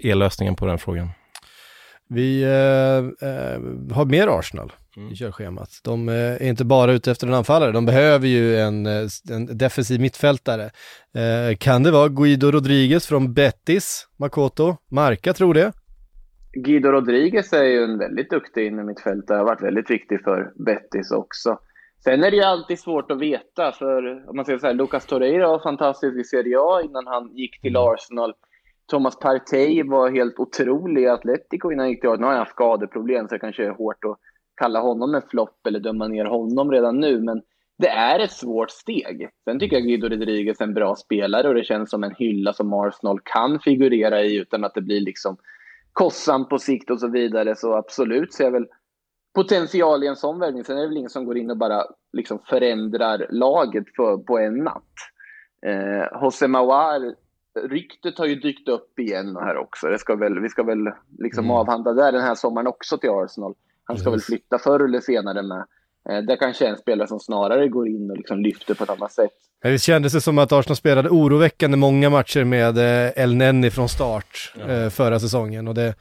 är lösningen på den frågan. Vi eh, eh, har mer Arsenal Mm. i körschemat. De eh, är inte bara ute efter en anfallare, de behöver ju en, eh, en defensiv mittfältare. Eh, kan det vara Guido Rodriguez från Betis, Makoto? Marka tror det. Guido Rodriguez är ju en väldigt duktig innermittfältare, har varit väldigt viktig för Betis också. Sen är det ju alltid svårt att veta, för om man säger så här, Lucas Torreira var fantastisk i Serie A innan han gick till Arsenal. Thomas Partey var helt otrolig i Atletico innan han gick till Nu har han haft skadeproblem, så det kanske är hårt att kalla honom en flopp eller döma ner honom redan nu, men det är ett svårt steg. Sen tycker jag Guido Rodriguez är en bra spelare och det känns som en hylla som Arsenal kan figurera i utan att det blir liksom kostsamt på sikt och så vidare. Så absolut ser jag väl potential i en sån värvning. Sen är det väl ingen som går in och bara liksom förändrar laget för, på en natt. Eh, José Mawar, ryktet har ju dykt upp igen här också. Det ska väl, vi ska väl liksom Mm. avhandla det den här sommaren också till Arsenal. Han ska Yes. väl flytta förr eller senare med. Eh, det kanske är en spelare som snarare går in och liksom lyfter på ett annat sätt. Det kändes det som att Arsenal spelade oroväckande många matcher med eh, El Nenni från start eh, förra säsongen och det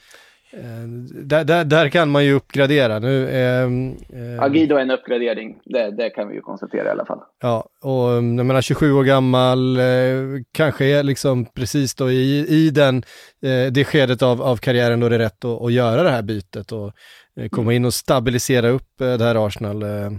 där, där, där kan man ju uppgradera nu. ehm, eh, Ja, Guido är en uppgradering. Det, det kan vi ju konstatera i alla fall. Ja, och um, jag menar 27 år gammal, eh, kanske är liksom precis då i, i den, eh, det skedet av, av karriären då det är rätt att, att göra det här bytet och eh, komma in och stabilisera upp eh, det här Arsenal. Eh,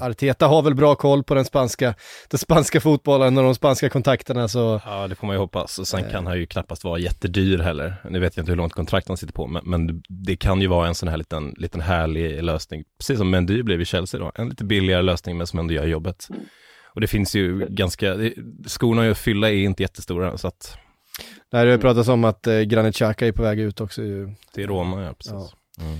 Arteta har väl bra koll på den spanska, den spanska fotbollen och de spanska kontakterna så Ja, det får man ju hoppas. Och sen kan han ju knappast vara jättedyr heller. Nu vet jag inte hur långt kontrakt han sitter på, men, men det kan ju vara en sån här liten, liten härlig lösning. Precis som Mendy blev i Chelsea då. En lite billigare lösning, men som ändå gör jobbet. Och det finns ju ganska, det- skorna att fylla är inte jättestora, så att där har det pratats om att eh, Granit Xhaka är på väg ut också ju. det är Roma, ja precis. Ja.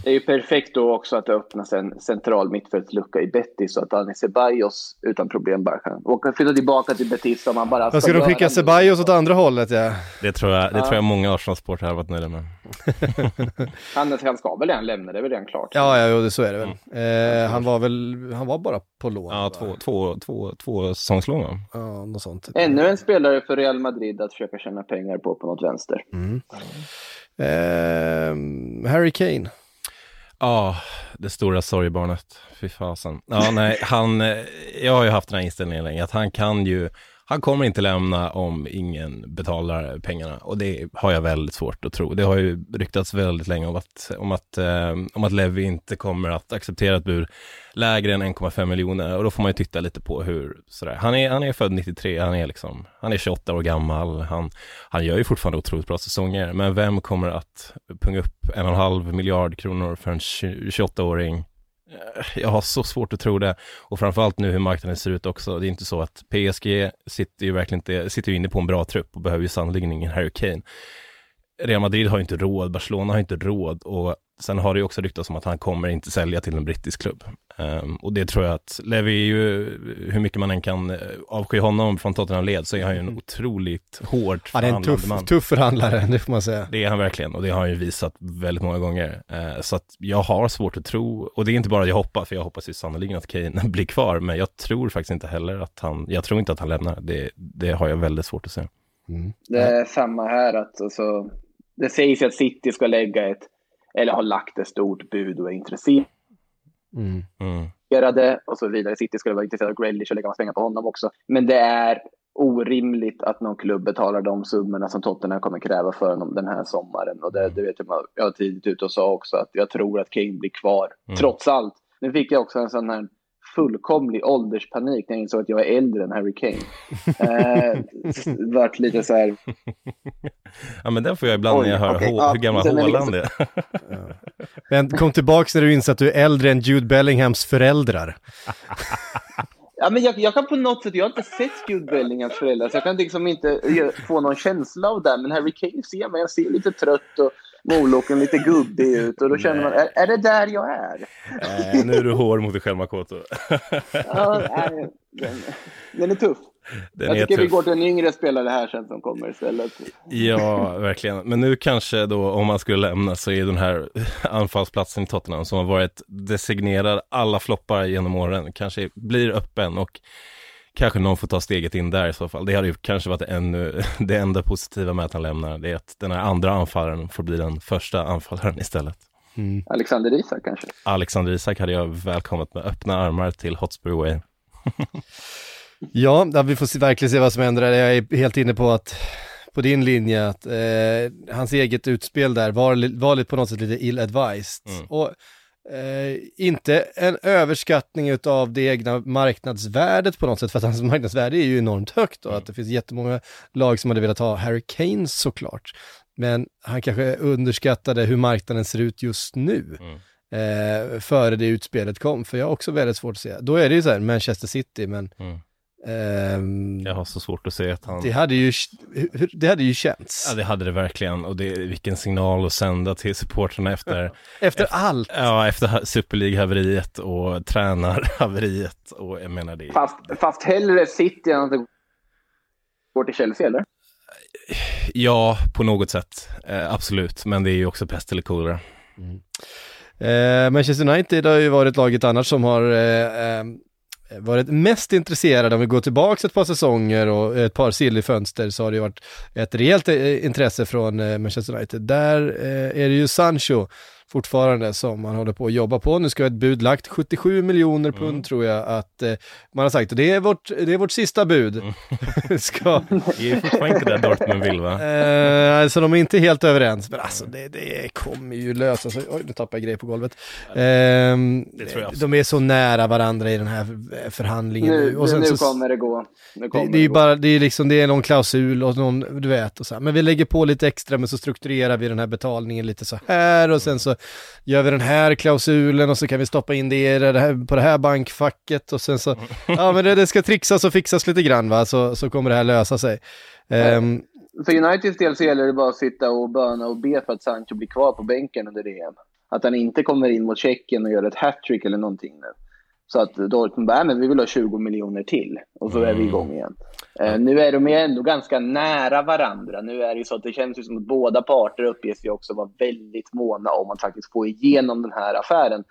Det är ju perfekt då också att det öppnas en central mittfältslucka i Betis så att Dani Ceballos utan problem bara kan åka, flytta tillbaka till Betis om han bara Vad ska de skicka. Ceballos åt andra hållet ja? Det tror jag, det tror jag många Arsenal-supportrar har varit nöjda med. Han, han ska väl redan lämna, det är väl redan klart. Ja, ja, jo, det så är det väl. Eh, han var väl, han var bara på lån. Ja, va? två, två, två, två säsongslån va? Ja, något sånt. Ännu en spelare för Real Madrid att försöka tjäna pengar på på något vänster. Mm. Eh, Harry Kane. Ja, det stora sorgebarnet. Fy fasen. Ja, nej, han, eh, jag har ju haft den här inställningen länge, att han kan ju, han kommer inte lämna om ingen betalar pengarna. Och det har jag väldigt svårt att tro. Det har ju ryktats väldigt länge om att, om att, eh, om att Levi inte kommer att acceptera ett bud lägre än 1,5 miljoner. Och då får man ju titta lite på hur, sådär. Han är, han är född 93, han är liksom, han är 28 år gammal. Han, han gör ju fortfarande otroligt bra säsonger. Men vem kommer att punga upp en och en halv miljard kronor för en 28-åring? Eh, jag har så svårt att tro det. Och framförallt nu hur marknaden ser ut också. Det är inte så att PSG sitter ju verkligen inte, sitter ju inne på en bra trupp och behöver ju sannerligen ingen Harry Kane. Real Madrid har ju inte råd, Barcelona har inte råd och sen har det ju också ryktats om att han kommer inte sälja till en brittisk klubb. Ehm, och det tror jag att Levi är ju, hur mycket man än kan eh, avsky honom från Tottenham led så är han ju en otroligt hårt Han är en tuff, man. tuff förhandlare, det får man säga. Det är han verkligen och det har han ju visat väldigt många gånger. Eh, så att jag har svårt att tro, och det är inte bara att jag hoppas, för jag hoppas ju sannoliken att Kane blir kvar, men jag tror faktiskt inte heller att han, jag tror inte att han lämnar. Det, det har jag väldigt svårt att se. Mm. Det är samma här. Att, alltså, det sägs ju att City ska lägga ett, eller har lagt ett stort bud och är intresserade Mm. Mm. och så vidare. City skulle vara intresserade av Grealish och lägga massa pengar på honom också. Men det är orimligt att någon klubb betalar de summorna som Tottenham kommer kräva för honom den här sommaren. Och det, det vet jag, jag var tidigt ute och sa också att jag tror att Kane blir kvar, Mm. trots allt. Nu fick jag också en sån här fullkomlig ålderspanik när jag insåg att jag är äldre än Harry Kane. eh, vart lite så här, Ja men den får jag ibland Oj, när jag hör Ja, hur gammal sen är det Haaland är. Men kom tillbaks när du inser att du är äldre än Jude Bellinghams föräldrar. Ja, men jag, jag kan på något sätt, jag har inte sett Jude Bellinghams föräldrar, så jag kan liksom inte få någon känsla av det. Men Harry Kane ser mig, jag ser lite trött och moloken lite gubbig ut. Och då känner man, är, är det där jag är? Eh, nu är du hård mot dig själv Makoto. Ja, nej, den, den är tuff. Den jag tycker vi tuff. går till en yngre spelare här sen som kommer istället. Ja, verkligen. Men nu kanske då, om man skulle lämna, så är den här anfallsplatsen i Tottenham som har varit designerad alla floppar genom åren, kanske blir öppen och kanske någon får ta steget in där i så fall. Det hade ju kanske varit ännu, det enda positiva med att han lämnar, det är att den här andra anfallaren får bli den första anfallaren istället. Alexander Isak kanske? Alexander Isak hade jag välkomnat med öppna armar till Hotspur Way. Ja, vi får se, verkligen se vad som händer. där. Jag är helt inne på att på din linje att eh, hans eget utspel där var, var lite på något sätt lite ill-advised. Mm. Och eh, inte en överskattning av det egna marknadsvärdet på något sätt, för att hans marknadsvärde är ju enormt högt och att det finns jättemånga lag som hade velat ha Harry Kane såklart. Men han kanske underskattade hur marknaden ser ut just nu. Mm. Eh, före det utspelet kom, för jag har också väldigt svårt att se. Då är det ju så här, Manchester City, men Mm. Ehm, Jag har så svårt att se att han... det hade ju, det hade ju känts. Ja, det hade det verkligen och det, vilken signal att sända till supportrarna efter, Efter allt. ja, efter Super League-haveriet och tränarhaveriet och jag menar det. Fast, fast hellre City än att det går till Chelsea, eller? Ja, på något sätt, eh, absolut, men det är ju också pest eller kolera. Eh, Manchester United har ju varit laget annars som har eh, eh, varit mest intresserade, om vi går tillbaka ett par säsonger och ett par sill i fönster så har det ju varit ett rejält eh, intresse från eh, Manchester United. Där eh, är det ju Sancho fortfarande som man håller på att jobba på. Nu ska ett bud lagt, 77 miljoner pund tror jag att eh, man har sagt. Och det är vårt, det är vårt sista bud. ska, Det är fortfarande inte där Dortmund vill va? Eh, alltså de är inte helt överens, men alltså det, det kommer ju lösa sig. Oj, nu tappade jag grejer på golvet. Tror jag också. de är så nära varandra i den här förhandlingen Nu, Och sen nu så- kommer det gå. Nu kommer det, det är ju gå. bara, det är liksom, det är någon klausul och någon, du vet, och så här. men vi lägger på lite extra, men så strukturerar vi den här betalningen lite så här och sen så gör vi den här klausulen och så kan vi stoppa in det, det här, på det här bankfacket och sen så, ja men det, det ska trixas och fixas lite grann va, så, så kommer det här lösa sig. Ehm, För Uniteds del så gäller det bara att sitta och böna och be för att Sancho blir kvar på bänken under EM. att han inte kommer in mot Tjeckien och gör ett hattrick eller någonting nu. Så att Dortmund bara, "Nej, men vi vill ha 20 miljoner till. Och så är vi igång igen. Eh, nu är de ju ändå ganska nära varandra. Nu är det ju så att det känns ju som att båda parter uppges ju också vara väldigt måna om att faktiskt få igenom den här affären.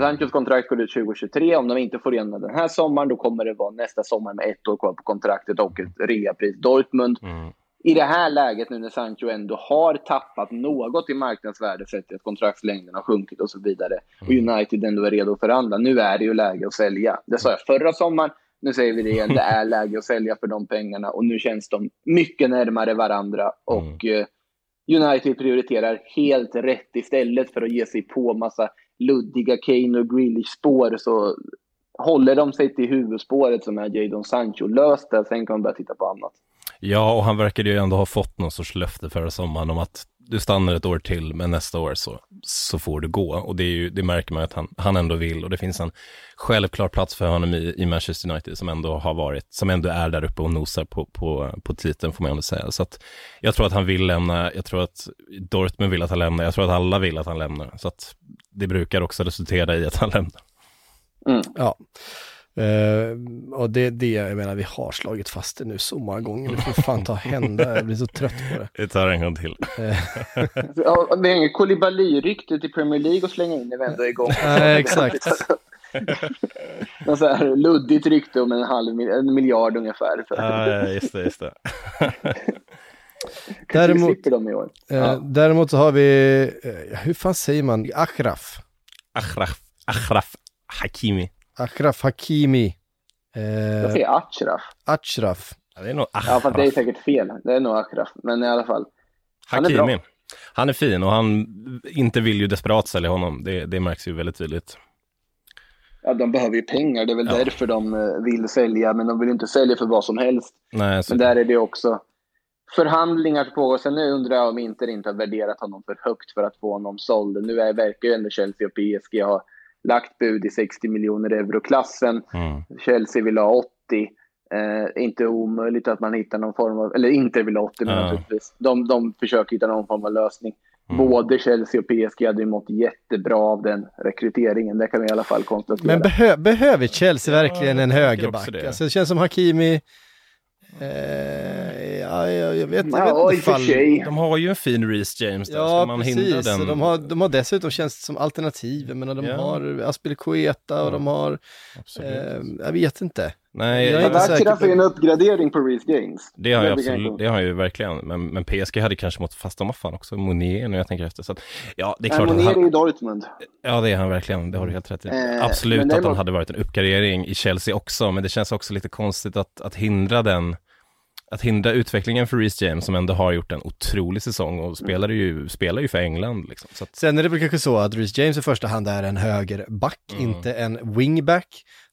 Sanchos kontrakt går ut 2023. Om de inte får igenom den här sommaren, då kommer det vara nästa sommar med ett år kvar på kontraktet och ett reapris. Dortmund Mm. I det här läget nu när Sancho ändå har tappat något i marknadsvärde sett till att kontraktslängden har sjunkit och så vidare och United ändå är redo att förhandla. Nu är det ju läge att sälja. Det sa jag förra sommaren. Nu säger vi det igen. Det är läge att sälja för de pengarna och nu känns de mycket närmare varandra och eh, United prioriterar helt rätt istället för att ge sig på massa luddiga Kane och Grealish-spår så håller de sig till huvudspåret som är Jadon Sancho. Löst det, sen kan man börja titta på annat. Ja, och han verkade ju ändå ha fått någon sorts löfte förra sommaren om att du stannar ett år till, men nästa år så, så får du gå. Och det, är ju, det märker man att han, han ändå vill och det finns en självklar plats för honom i, i Manchester United som ändå har varit, som ändå är där uppe och nosar på, på, på titeln får man ändå säga. Så att jag tror att han vill lämna, jag tror att Dortmund vill att han lämnar, jag tror att alla vill att han lämnar. Så att det brukar också resultera i att han lämnar. Ja. Eh, och det, det, jag menar, vi har slagit fast det nu så många gånger. Det får fan ta hända, jag blir så trött på det. Vi tar en gång till. Det är inget Koulibaly-rykte till Premier League att slänga in när vi ändå är igång. Nej, exakt. Något så här luddigt rykte om en halv mil- en miljard ungefär. För Ja, just det, just det. Däremot- slipper dem i år. Eh, Ja. Däremot så har vi, eh, hur fan säger man, Achraf? Achraf, Achraf Hakimi. Achraf Hakimi. Jag Eh, säger Achraf. Achraf. Ja, det är nog Ja, fast det är Achraf. säkert fel. Det är nog Achraf. Men i alla fall. Han är. Hakimi. Han är fin och han inte vill ju desperat sälja honom. Det, det märks ju väldigt tydligt. Ja, de behöver ju pengar. Det är väl Ja. därför de eh, vill sälja. Men de vill inte sälja för vad som helst. Nej, Men där är det också förhandlingar som pågår. Sen nu undrar jag om Inter inte har värderat honom för högt för att få honom såld. Nu är, verkar ju ändå Chelsea och PSG ha lagt bud i 60 miljoner euro-klassen. mm. Chelsea vill ha 80. Eh, inte omöjligt att man hittar någon form av, eller inte vill ha 80 men Ja. naturligtvis. De, de försöker hitta någon form av lösning. Mm. Både Chelsea och PSG hade ju mått jättebra av den rekryteringen. Det kan vi i alla fall konstatera. Men behö, behöver Chelsea Ja, verkligen en högerback? det. Alltså, det känns som Hakimi, eh, ja, jag, jag vet, jag Ja, vet inte fall. De har ju en fin Reece James där. Ska Ja, man hindra precis. den? De, har, de har dessutom känts som alternativ. Jag menar, de Ja. har Aspilicueta och Ja. de har, eh, jag vet inte. Nej, jag är inte säker Achraf på- är en uppgradering på Reece James. det har jag Det absolut, det har jag ju verkligen. Men, men PSG hade kanske mått fast de fan också. Monier när jag tänker efter. Så att, ja, det är Nej, klart att Monier är han, i Dortmund. Ja, det är han verkligen, det har du helt rätt i. Eh, Absolut att han däremot- hade varit en uppgradering i Chelsea också, men det känns också lite konstigt att, att hindra den, att hindra utvecklingen för Reece James som ändå har gjort en otrolig säsong och spelar ju, spelar ju för England liksom. Så att, Sen är det väl kanske så att Reece James i första hand är en högerback, Mm. inte en wingback.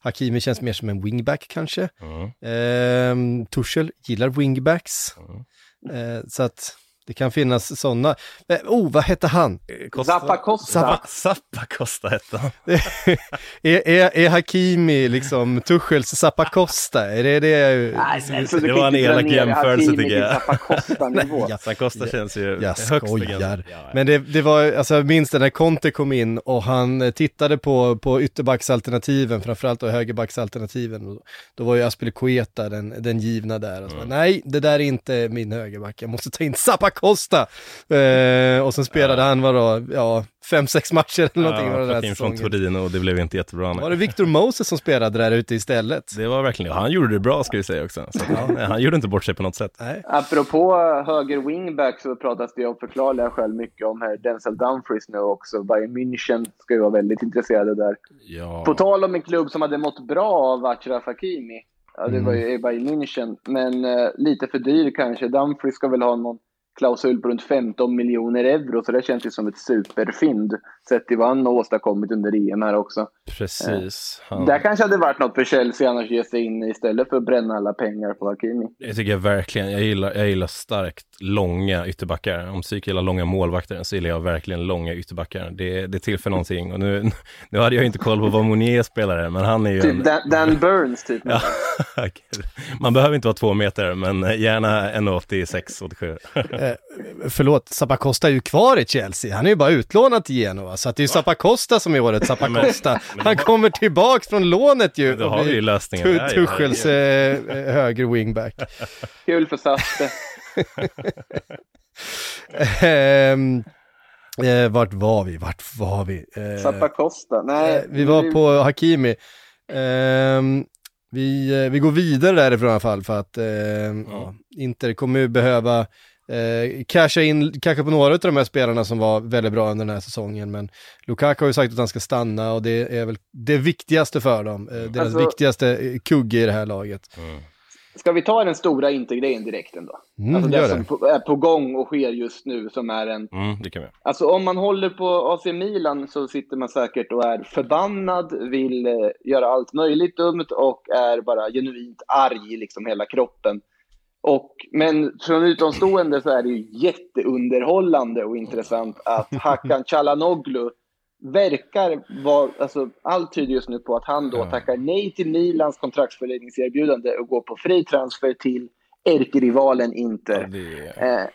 Hakimi känns mer som en wingback kanske. mm, Ehm, Tuchel gillar wingbacks. mm. Eh, så att det kan finnas sådana. Eh, oh, vad hette han? Zappa Costa. Zappa, Zappa Costa hette han. är, är, är Hakimi liksom Tuchels Zappacosta? Är det det? Nej, alltså, du Det var en elak jämförelse, tycker jag. Zappa Costa-nivå. Zappa Costa känns ju Jag högst skojar. Men det, det var, alltså jag minns det när Conte kom in och han eh, tittade på, på ytterbacksalternativen, framförallt då högerbacksalternativen. Och Då var ju Aspilicueta den, den givna där. Och så, Mm. Nej, det där är inte min högerback, jag måste ta in Zappacosta. Eh, och sen spelade han, vadå, ja, fem, sex matcher eller någonting Ja, var den här in från. Torino och det blev inte jättebra. nej. Var det Victor Moses som spelade där ute istället? Det var verkligen, han gjorde det bra ska vi säga också. Så, ja, han gjorde inte bort sig på något sätt. Nej. Apropå höger wingback så pratas det av förklarliga skäl mycket om här Denzel Dumfries nu också. Bayern München ska ju vara väldigt intresserade där. Ja. På tal om en klubb som hade mått bra av Achraf Hakimi. Ja, det var ju Bayern München. Men eh, lite för dyr kanske. Dumfries ska väl ha någon klausul på runt 15 miljoner euro. Så det känns ju som ett superfynd. Sett till vad han har åstadkommit under EM här också. Precis. Han, Där kanske hade varit något för Chelsea annars ge sig in istället för att bränna alla pengar på Hakimi. Det tycker jag verkligen. Jag gillar, jag gillar starkt långa ytterbackar. Om psyk gillar långa målvakter så gillar jag verkligen långa ytterbackar. Det, det tillför någonting. Och nu, nu hade jag inte koll på vad Monier spelare, men han är ju en... Typ Dan, Dan Burns typ. Ja, man behöver inte vara två meter, men gärna 1,86, 87. Eh, förlåt, Zappacosta är ju kvar i Chelsea. Han är ju bara utlånad till Genoa, så att det är ju Zappacosta som är årets Zappacosta. Han kommer tillbaks från lånet ju. Då har vi ju lösningen Tu-. Tuchels eh, eh, höger wingback. Kul för Satte. Ehm, eh, vart var vi? Vart var vi? Eh, Zappacosta. Nej, eh, vi var på Hakimi. Ehm, vi, eh, vi går vidare därifrån i alla fall för att ehm, ja, Inter kommer ju behöva eh, casha in kanske på några av de här spelarna som var väldigt bra under den här säsongen. Men Lukaku har ju sagt att han ska stanna och det är väl det viktigaste för dem. Eh, deras Alltså- viktigaste eh, kugge i det här laget. Mm. Ska vi ta den stora Inter-grejen direkt ändå? Mm, alltså det det. som på- är på gång och sker just nu som är en... Mm, det kan vi. Alltså om man håller på AC Milan så sitter man säkert och är förbannad, vill eh, göra allt möjligt dumt och är bara genuint arg i liksom hela kroppen. Och, men från utomstående så är det ju jätteunderhållande och intressant att Hakan Çalhanoğlu verkar vara, alltså allt tyder just nu på att han då tackar nej till Milans kontraktsförlängningserbjudande och går på fri transfer till ärkerivalen Inter. Ja, det, är, Eh,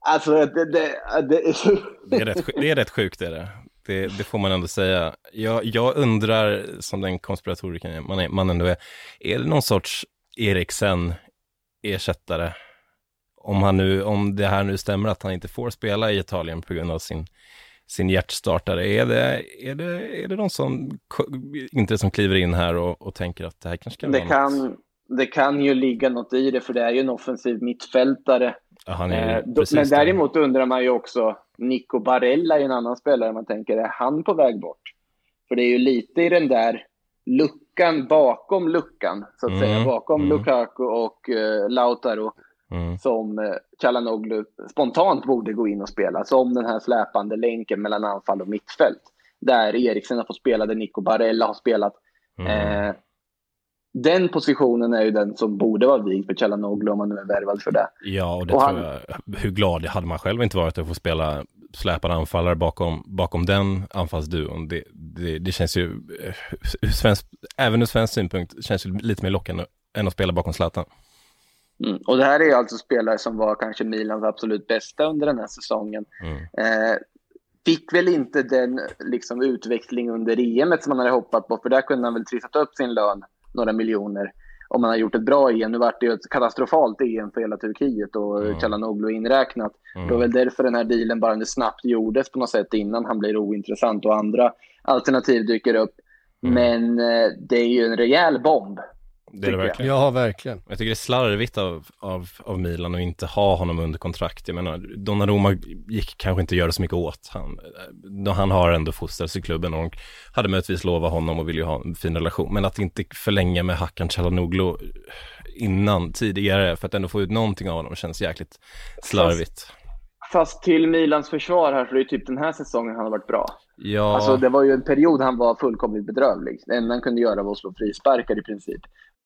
alltså det, det, det är så... det, är rätt, det är rätt sjukt, är det. Det, det får man ändå säga. Jag, jag undrar, som den konspiratorikern man, är, man ändå är, är det någon sorts Eriksen-ersättare? Om, han nu, om det här nu stämmer att han inte får spela i Italien på grund av sin, sin hjärtstartare, är det, är det, är det någon som, inte som kliver in här och, och tänker att det här kanske kan Det vara något? kan, det kan ju ligga något i det, för det är ju en offensiv mittfältare. Ja, Eh, men det. däremot undrar man ju också, Nico Barella är en annan spelare man tänker, är han på väg bort? För det är ju lite i den där luckan bakom luckan, så att Mm, säga, bakom mm. Lukaku och eh, Lautaro, Mm. som eh, Çalhanoğlu spontant borde gå in och spela, som den här släpande länken mellan anfall och mittfält. Där Eriksen har fått spela, där Nico Barella har spelat. Mm. Eh, den positionen är ju den som borde vara vigd för Çalhanoğlu om man nu är värvad för det. Ja, och det Och tror han- jag, hur glad hade man själv inte varit att få spela släpande anfallare bakom, bakom den anfallsduon. Det, det, det känns ju, eh, ur svensk, även ur svensk synpunkt, känns ju lite mer lockande än att spela bakom Zlatan. Mm. Och det här är alltså spelare som var kanske Milans absolut bästa under den här säsongen. Mm. Eh, fick väl inte den liksom, utveckling under EM som man hade hoppat på, för där kunde han väl trissat upp sin lön några miljoner om man har gjort ett bra EM. Nu vart det ju ett katastrofalt EM för hela Turkiet och Mm. inräknat. Mm. Det var väl därför den här dealen bara snabbt gjordes på något sätt innan han blir ointressant och andra alternativ dyker upp. Mm. Men eh, det är ju en rejäl bomb. Det är det tycker jag. verkligen. Ja, verkligen. Jag tycker det är slarvigt av, av, av Milan att inte ha honom under kontrakt. Jag menar, Donnarumma gick kanske inte att göra så mycket åt. Han, eh, han har ändå fostrats i klubben och hade möjligtvis lovat honom och vill ju ha en fin relation. Men att inte förlänga med Hakan Çalhanoğlu innan, tidigare, för att ändå få ut någonting av honom känns jäkligt slarvigt. Fast till Milans försvar här, för det är typ den här säsongen han har varit bra. Ja, Alltså det var ju en period han var fullkomligt bedrövlig. Det enda han kunde göra var att slå frisparkar i princip.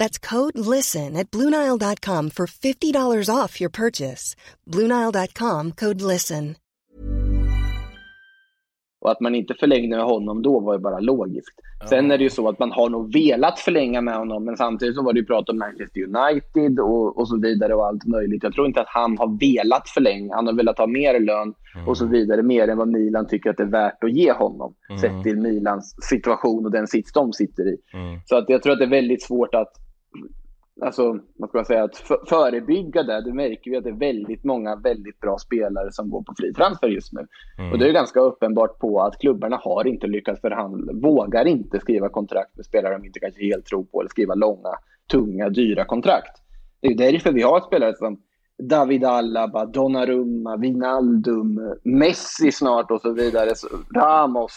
That's code LISTEN at Bluenile.com for $50 off your purchase. Bluenile.com code LISTEN. Och att man inte förlängde med honom då var ju bara logiskt. Sen är det ju så att man har nog velat förlänga med honom, men samtidigt så var det ju prat om Manchester United och, och så vidare och allt möjligt. Jag tror inte att han har velat förlänga. Han har velat ha mer lön och så vidare, mer än vad Milan tycker att det är värt att ge honom. Mm. Sett till Milans situation och den sits de sitter i. Mm. Så att jag tror att det är väldigt svårt att alltså, vad ska man säga, att för, förebygga det. Det märker vi att det är väldigt många väldigt bra spelare som går på fri transfer just nu. Mm. Och det är ganska uppenbart på att klubbarna har inte lyckats förhandla, vågar inte skriva kontrakt med spelare de inte kanske helt tror på eller skriva långa, tunga, dyra kontrakt. Det är därför vi har spelare som David Alaba, Donnarumma, Wijnaldum, Messi snart och så vidare, Ramos,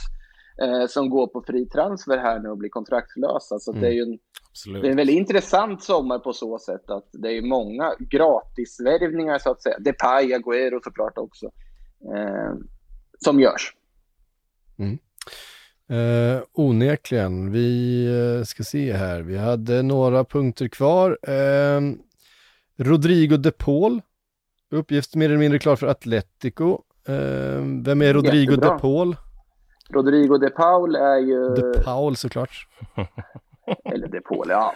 eh, som går på fri transfer här nu och blir kontraktslösa. Så det är ju en, Absolut. det är en väldigt intressant sommar på så sätt att det är många gratisvärvningar så att säga. Depay, Agüero såklart också. Eh, som görs. Eh, onekligen. Vi eh, ska se här. Vi hade några punkter kvar. Eh, Rodrigo de Paul. Uppgift mer eller mindre klar för Atletico. Eh, vem är Rodrigo Jättebra. de Paul? Rodrigo de Paul är ju... De Paul såklart. Eller de Paul, ja.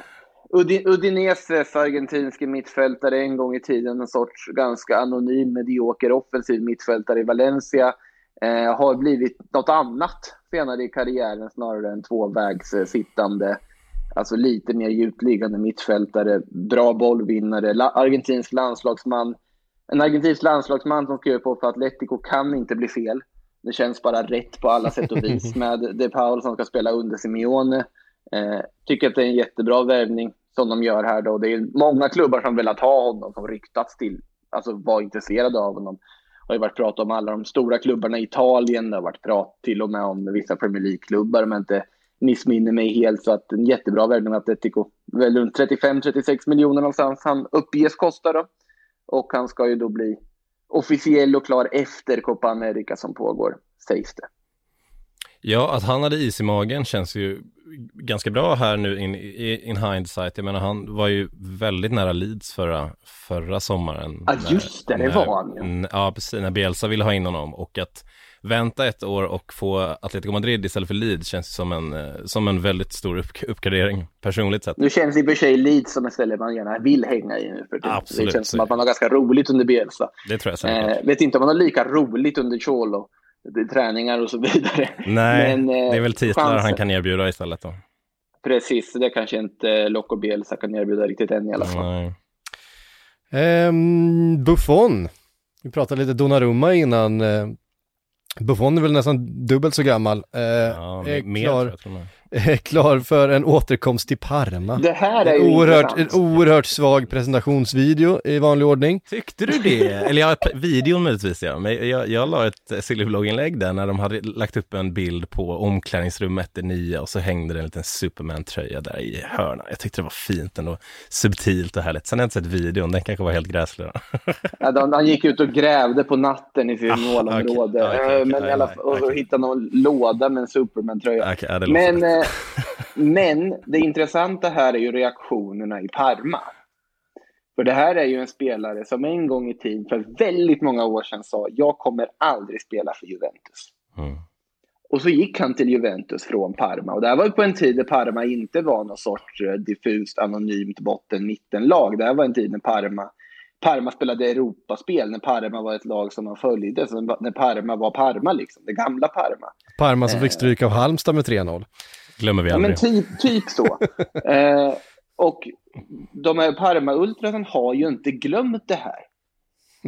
Udi- Udineses argentinske mittfältare en gång i tiden, en sorts ganska anonym medioker offensiv mittfältare i Valencia. Eh, har blivit något annat senare i karriären snarare än tvåvägs eh, sittande. Alltså lite mer djupliggande mittfältare, bra bollvinnare, la- argentinsk landslagsman. En argentinsk landslagsman som skriver på för Atletico kan inte bli fel. Det känns bara rätt på alla sätt och vis med De Paul som ska spela under Simeone. Eh, tycker att det är en jättebra värvning som de gör här då. Det är många klubbar som velat ha honom, som ryktats till, alltså var intresserade av honom. Det har ju varit prat om alla de stora klubbarna i Italien, det har varit prat till och med om vissa Premier League-klubbar om jag inte missminner mig helt. Så att en jättebra värvning av Atletico. Väl runt 35-36 miljoner någonstans han uppges kosta då. Och han ska ju då bli officiell och klar efter Copa America som pågår, sägs det. Ja, att han hade is i magen känns ju ganska bra här nu in, in, in hindsight. Jag menar, han var ju väldigt nära Leeds förra, förra sommaren. Ja, just det, det när, var han ju. Ja, precis, när Bielsa ville ha in honom och att vänta ett år och få Atletico Madrid istället för Leeds känns som en, eh, som en väldigt stor upp, uppgradering personligt sett. Nu känns i och för sig Leeds som ett ställe man gärna vill hänga i nu för tiden. Absolut, Det känns som att man har ganska roligt under Bielsa. Det tror jag säkert. Eh, vet inte om man har lika roligt under Cholo. Det är träningar och så vidare. Nej, men, eh, det är väl titlar han chansen- kan erbjuda istället då. Precis, det kanske inte Loco Bielsa kan erbjuda riktigt än i alla fall. Nej. Ehm, Buffon. Vi pratade lite Donnarumma innan. Eh, Buffon är väl nästan dubbelt så gammal. Eh, Ja, är, mer klar, tror jag är klar för en återkomst till Parma. Det här är En ju oerhört, en intressant. oerhört svag presentationsvideo i vanlig ordning. Tyckte du det? Eller ja, videon möjligtvis ja. Men jag, jag la ett eh, Sillyblogginlägg där när de hade lagt upp en bild på omklädningsrummet, det nya, och så hängde det en liten Superman-tröja där i hörnan. Jag tyckte det var fint ändå, subtilt och härligt. Sen har jag inte sett videon, den kanske var helt gräslig. då. Ja, de, han gick ut och grävde på natten i sitt Ah, målområde. okej. Ja, okej, Eh, men i alla fall, och hittade någon låda med en Superman-tröja. Låter Men. Eh, men det intressanta här är ju reaktionerna i Parma. För det här är ju en spelare som en gång i tiden, för väldigt många år sedan, sa jag kommer aldrig spela för Juventus. Mm. Och så gick han till Juventus från Parma. Och det här var ju på en tid där Parma inte var någon sorts eh, diffust, anonymt botten-mittenlag. Det här var en tid när Parma, Parma spelade Europaspel, när Parma var ett lag som man följde. Så när Parma var Parma, liksom, det gamla Parma. Parma som fick stryk av Halmstad med 3-0. Glömmer vi Ja, men aldrig. typ, typ så. eh, och de här Parma-ultrasen har ju inte glömt det här.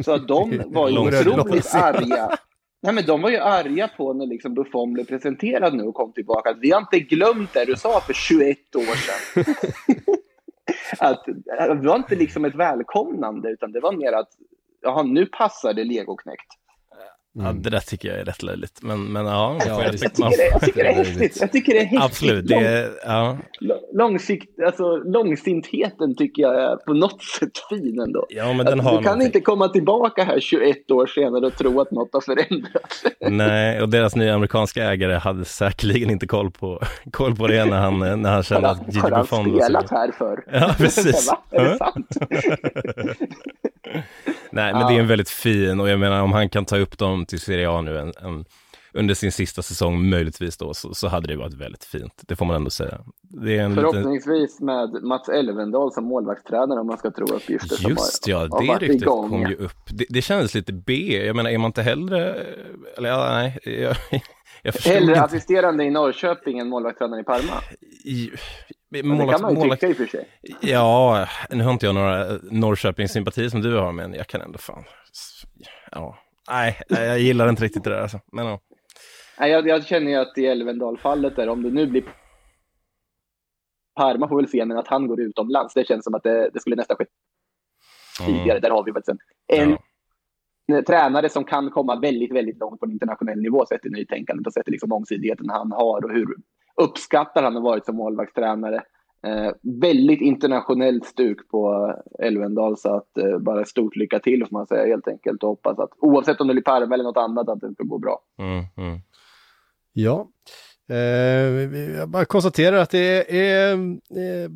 Så att de var ju otroligt arga. Nej, men de var ju arga på när liksom Buffon blev presenterad nu och kom tillbaka. Att vi har inte glömt det du sa för 21 år sedan. att, att det var inte liksom ett välkomnande, utan det var mer att jaha, nu passar det legoknäckt. Ja, det där tycker jag är rätt löjligt. Men, men ja, Ja, får jag tycker, det, jag tycker det är häftigt. Jag tycker det är häftigt. Absolut, det är, ja. Lång, långsikt, alltså, långsintheten tycker jag är på något sätt fin ändå. ja, men den Att har du kan någonting. inte komma tillbaka här 21 år senare och tro att något har förändrats. Nej, och deras nya amerikanska ägare hade säkerligen inte koll på, koll på det när han, när han kände Har att han, Gigi har han Buffon var så spelat här för? Ja, precis. Va? Är det Ja. sant? Nej, men det är en väldigt fin och jag menar om han kan ta upp dem till Serie A nu en, en, under sin sista säsong möjligtvis då så, så hade det varit väldigt fint. Det får man ändå säga. En liten... Förhoppningsvis med Mats Elvendal som målvaktstränare om man ska tro uppgifter som Just har, ja, det ryktet igång. kom ju upp. Det, det kändes lite B. Jag menar, är man inte hellre... Eller ja, nej, jag, jag Hellre inte. assisterande i Norrköping än målvaktstränare i Parma. I, Men det kan man ju tycka i och för sig. Ja, nu har inte jag några Norrköpingssympatier som du har, men jag kan ändå fan... Ja, nej, jag gillar inte riktigt det där alltså. Men ja. Nej, jag, jag känner ju att i Elvendal-fallet där, om det nu blir Parma får väl se, men att han går utomlands, det känns som att det, det skulle nästan skett tidigare. Där har vi faktiskt en, en Ja. tränare som kan komma väldigt, väldigt långt på en internationell nivå sett i nytänkandet och sett i liksom mångsidigheten han har och hur uppskattad han har varit som målvaktstränare. Eh, väldigt internationellt stuk på Elvendal så att eh, bara stort lycka till får man säga helt enkelt och hoppas att oavsett om det blir Parma eller något annat att det ska gå bra. Mm, mm. Ja. Eh, jag bara konstaterar att det är eh,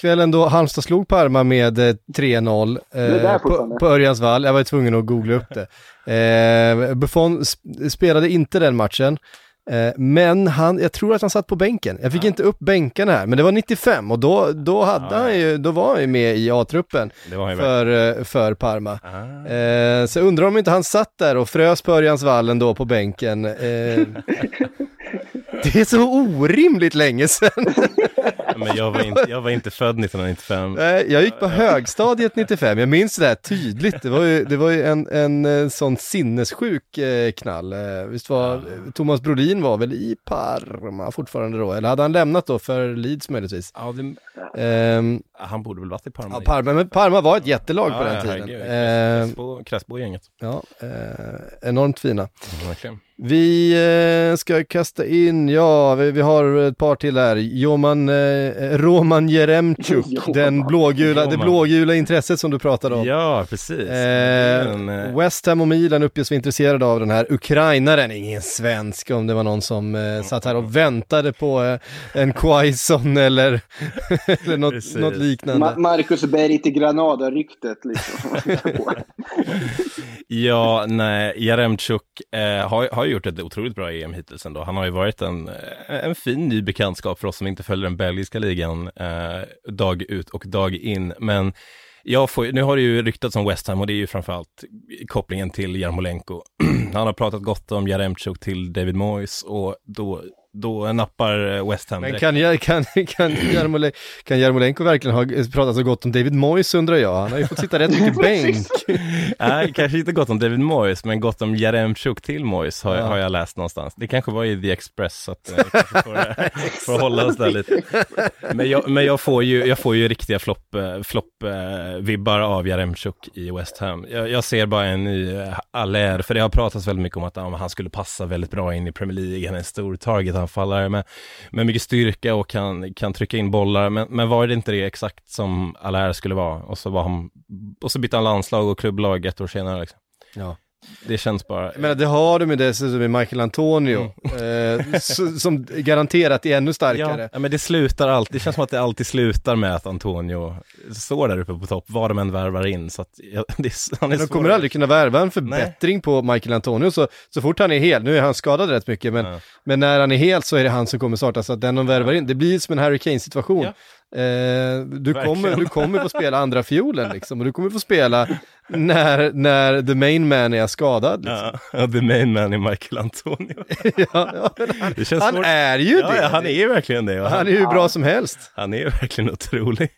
kvällen då Halmstad slog Parma med eh, 3-0 är där eh, på, på Örjansvall. Jag var tvungen att googla upp det. Eh, Buffon sp- spelade inte den matchen. Eh, Men han, jag tror att han satt på bänken. Jag fick inte upp bänkarna här, men det var 95 och då, då, hade Ja, han ju, då var han ju med i A-truppen för, eh, för Parma. Ah. Eh, så jag undrar om inte han satt där och frös på Örjansvallen då på bänken. Eh, det är så orimligt länge sedan. Men jag var, inte, jag var inte född 1995. Nej, jag gick på högstadiet 95, jag minns det här tydligt. Det var ju, det var ju en, en eh, sån sinnessjuk eh, knall. Eh, Visst var Thomas Brolin var väl i Parma fortfarande då, eller hade han lämnat då för Leeds möjligtvis? Ja, det, Ehm, han borde väl varit i Parma. ja, Parma, men Parma var ett jättelag på Ja, den ja, tiden. herregud. Ehm, ja, eh, enormt fina. Verkligen. Vi eh, ska kasta in, ja, vi, vi har ett par till här. Joman, eh, Roman Jeremchuk, Joman. den blågula, det blågula intresset som du pratade om. Ja, precis. Eh, en, eh, West Ham och Milan uppges vara intresserade av den här ukrainaren, ingen svensk om det var någon som eh, satt här och väntade på eh, en Quaison eller, eller något, något liknande. Ma- Marcus Berg till Granada-ryktet liksom. Ja, nej, Jaremchuk eh, har, har gjort ett otroligt bra EM hittills ändå. Han har ju varit en, eh, en fin ny bekantskap för oss som inte följer den belgiska ligan eh, dag ut och dag in. Men jag får, nu har det ju ryktats om West Ham och det är ju framförallt kopplingen till Jarmolenko. Han har pratat gott om Jaremchuk till David Moyes och då, då nappar eh, West Ham Men direkt. kan, jag- kan, kan, kan Jarmolenko verkligen ha pratat så gott om David Moyes undrar jag? Han har ju fått sitta rätt mycket bänk. Nej, kanske inte gott om David Moyes, men gott om Jaremchuk till Moyes har, Ja. har jag läst någonstans. Det kanske var i The Express, så att eh, kanske får, får hålla oss där lite. Men jag, men jag får ju, jag får ju riktiga flopp, eh, flopp eh, vibbar av Jaremchuk i West Ham. Jag, jag ser bara en ny eh, Allaire, för det har pratats väldigt mycket om att ja, han skulle passa väldigt bra in i Premier League. Han är en stor targetanfallare med, med mycket styrka och kan, kan trycka in bollar. Men, men var det inte det exakt som Allaire skulle vara? Och så, var han, och så bytte han landslag och klubblag ett år senare. Liksom. Ja. Det känns bara... Jag menar, det har du med dessutom med Michael Antonio, eh, s- som garanterat är ännu starkare. ja, men det slutar alltid, det känns som att det alltid slutar med att Antonio står där uppe på topp, vad de än värvar in. Så att, ja, det, han är De kommer aldrig kunna värva en förbättring på Michael Antonio, så, så fort han är hel, nu är han skadad rätt mycket, men, Ja. men när han är hel så är det han som kommer starta, så att den de värvar in, det blir som en Harry Kane-situation. Ja. Eh, du, Verkligen. kommer, du kommer få spela andra fiolen liksom, och du kommer få spela när, när the main man är skadad. Liksom. Ja, the main man är Michael Antonio. Ja, ja, han, han svårt. är ju det. han är ju verkligen det. han Han, är hur bra som helst. han är verkligen otrolig.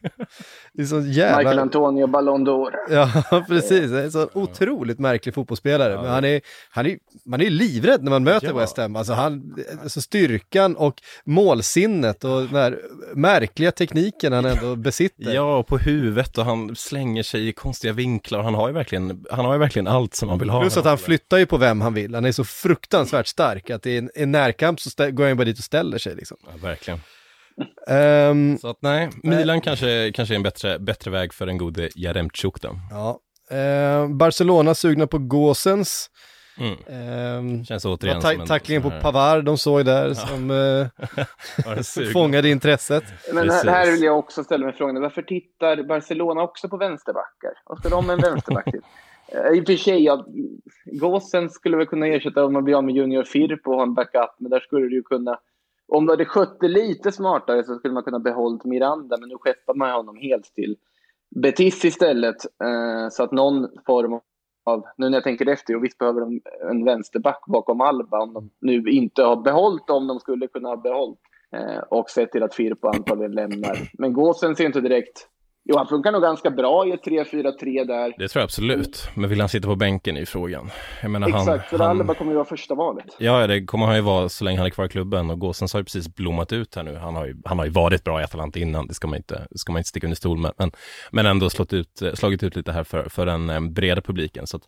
Det är så Michael jävla... Antonio Ballon d'Or. Ja, precis. Det är en så otroligt märklig fotbollsspelare. Men han är, han är, man är ju livrädd när man möter Ja. West Ham. Alltså, han, alltså styrkan och målsinnet och den här märkliga tekniken han ändå besitter. Ja, och på huvudet och han slänger sig i konstiga vinklar. Han har ju verkligen, han har ju verkligen allt som man vill ha. Plus att han flyttar ju på vem han vill. Han är så fruktansvärt stark att i en, en närkamp så går han bara dit och ställer sig liksom. Ja, verkligen. Ehm, Så att nej, Milan kanske, kanske är en bättre, bättre väg för den gode Jaremchuk då. ja. Ehm, Barcelona sugna på Gåsens. Mm. Ehm, Känns återigen ta- som en tacklingen på Pavard de såg där som eh, fångade intresset. Men här, här vill jag också ställa mig frågan, varför tittar Barcelona också på vänsterbackar? Vad ska de med en vänsterback till? Eh, I och för sig, ja, Gåsen skulle väl kunna ersätta om man blir av med Junior Firp och ha en backup, men där skulle du ju kunna... Om du hade skött det lite smartare så skulle man kunna behållit Miranda, men nu skeppar man honom helt till Betis istället. Eh, så att någon form av, nu när jag tänker efter, och visst behöver de en vänsterback bakom Alba om de nu inte har behållit om de skulle kunna ha behållit. Eh, och sett till att Firpo antagligen lämnar. Men Gåsen ser inte direkt... Jo, han funkar nog ganska bra i ett 3-4-3 där. Det tror jag absolut. Men vill han sitta på bänken i frågan? Jag menar han... Exakt, för han... Alba kommer ju vara första valet. Ja, det kommer han ju vara så länge han är kvar i klubben och Gåsens har ju precis blommat ut här nu. Han har ju, han har ju varit bra i Atalanta innan, det ska man inte, ska man inte sticka under stol med. Men, men ändå slått ut, slagit ut lite här för, för den eh, breda publiken. Så att,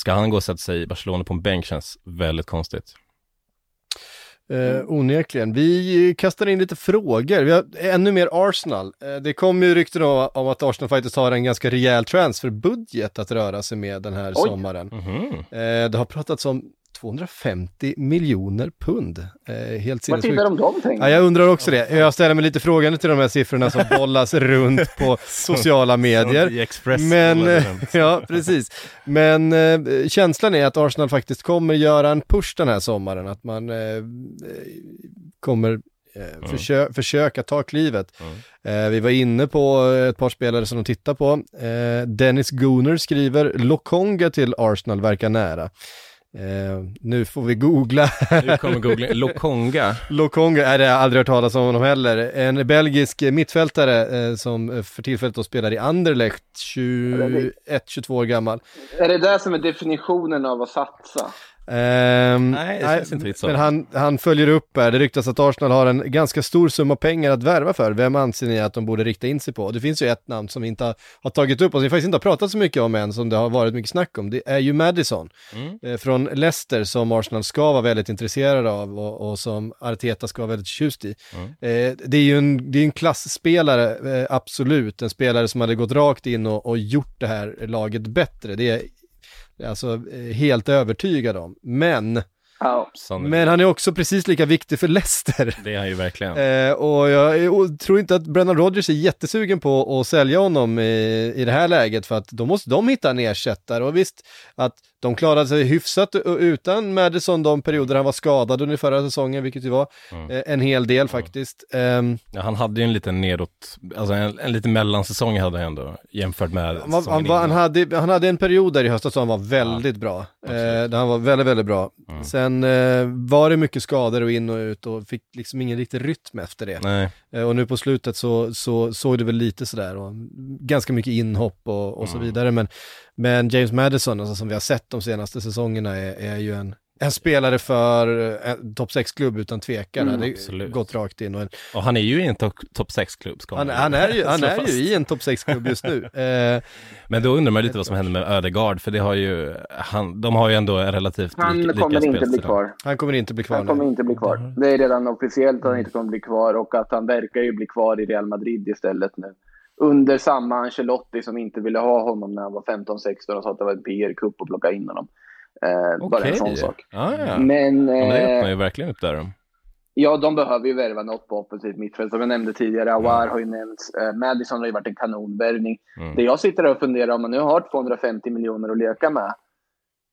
ska han gå och sätta sig i Barcelona på en bänk känns väldigt konstigt. Eh, onekligen. Vi kastar in lite frågor. Vi har ännu mer Arsenal. Eh, det kom ju rykten om, att Arsenal faktiskt har en ganska rejäl transferbudget att röra sig med den här Oj. sommaren. Mhm. Eh, det har pratats om 250 miljoner pund. Eh, helt Vad tittar de de pengarna? Ja, jag undrar också det. Jag ställer mig lite frågande till de här siffrorna som bollas runt på sociala medier. Men, eh, ja precis. Men eh, känslan är att Arsenal faktiskt kommer göra en push den här sommaren, att man eh, eh, kommer eh, försö- försöka ta klivet. Eh, vi var inne på ett par spelare som de tittar på. Eh, Dennis Gooner skriver, Lokonga till Arsenal verkar nära. Eh, nu får vi googla. Nu kommer googling. Lokonga. Lokonga, är det har jag aldrig hört talas om honom heller. En belgisk mittfältare eh, som för tillfället då spelar i Anderlecht, 21-22 år gammal. Är det det som är definitionen av att satsa? Ehm, Nej, så. Men han, han följer upp här, det ryktas att Arsenal har en ganska stor summa pengar att värva för. Vem anser ni att de borde rikta in sig på? Det finns ju ett namn som vi inte har, har tagit upp och som vi faktiskt inte har pratat så mycket om än, som det har varit mycket snack om. Det är ju Madison Mm. eh, från Leicester som Arsenal ska vara väldigt intresserade av och, och som Arteta ska vara väldigt tjust i. Mm. Eh, det är ju en, det är en klassspelare, eh, absolut. En spelare som hade gått rakt in och, och gjort det här laget bättre. Det är alltså eh, helt övertygad om. Men, men han är också precis lika viktig för Leicester. Det är han ju verkligen. Eh, och jag och tror inte att Brennan Rodgers är jättesugen på att sälja honom i, i det här läget för att då måste de hitta en ersättare och visst att de klarade sig hyfsat utan Madison de perioder han var skadad under förra säsongen, vilket ju var Mm. eh, en hel del faktiskt. Ehm, Ja, han hade ju en liten nedåt, alltså en, en liten mellansäsong hade han ändå, jämfört med han, var, han, var, han, hade, han hade en period där i höstas som han var väldigt bra. Eh, där han var väldigt, väldigt bra. Mm. Sen eh, var det mycket skador och in och ut och fick liksom ingen riktig rytm efter det. Eh, Och nu på slutet så, så såg det väl lite sådär och ganska mycket inhopp och, och så Mm. vidare. Men, men James Madison, alltså, som vi har sett de senaste säsongerna, är, är ju en, en spelare för eh, en topp 6-klubb utan tvekan. Mm, Han hade absolut. gått rakt in. Och en, och han är ju i en topp top 6-klubb. ska man han, han är ju, han är ju i en topp 6-klubb just nu. Eh, Men då undrar man lite vad som händer med Ödegaard, för det har ju, han, de har ju ändå en relativt Han lika, lika kommer inte bli kvar. han kommer inte bli kvar Han kommer nu. inte bli kvar. Det är redan officiellt att han inte kommer bli kvar och att han verkar ju bli kvar i Real Madrid istället nu. Under samma Ancelotti som inte ville ha honom när han var 15-16 och sa att det var en PR-kupp att plocka in honom. Eh, Bara en sån sak. Ja, ja. Men, ja, men det eh, öppnar ju verkligen upp där. ja, de behöver ju värva något på offensivt mittfält. Som jag nämnde tidigare, Awar har ju nämnts. Eh, Madison har ju varit en kanonvärvning. Mm. Det jag sitter och funderar om man nu har 250 miljoner att leka med.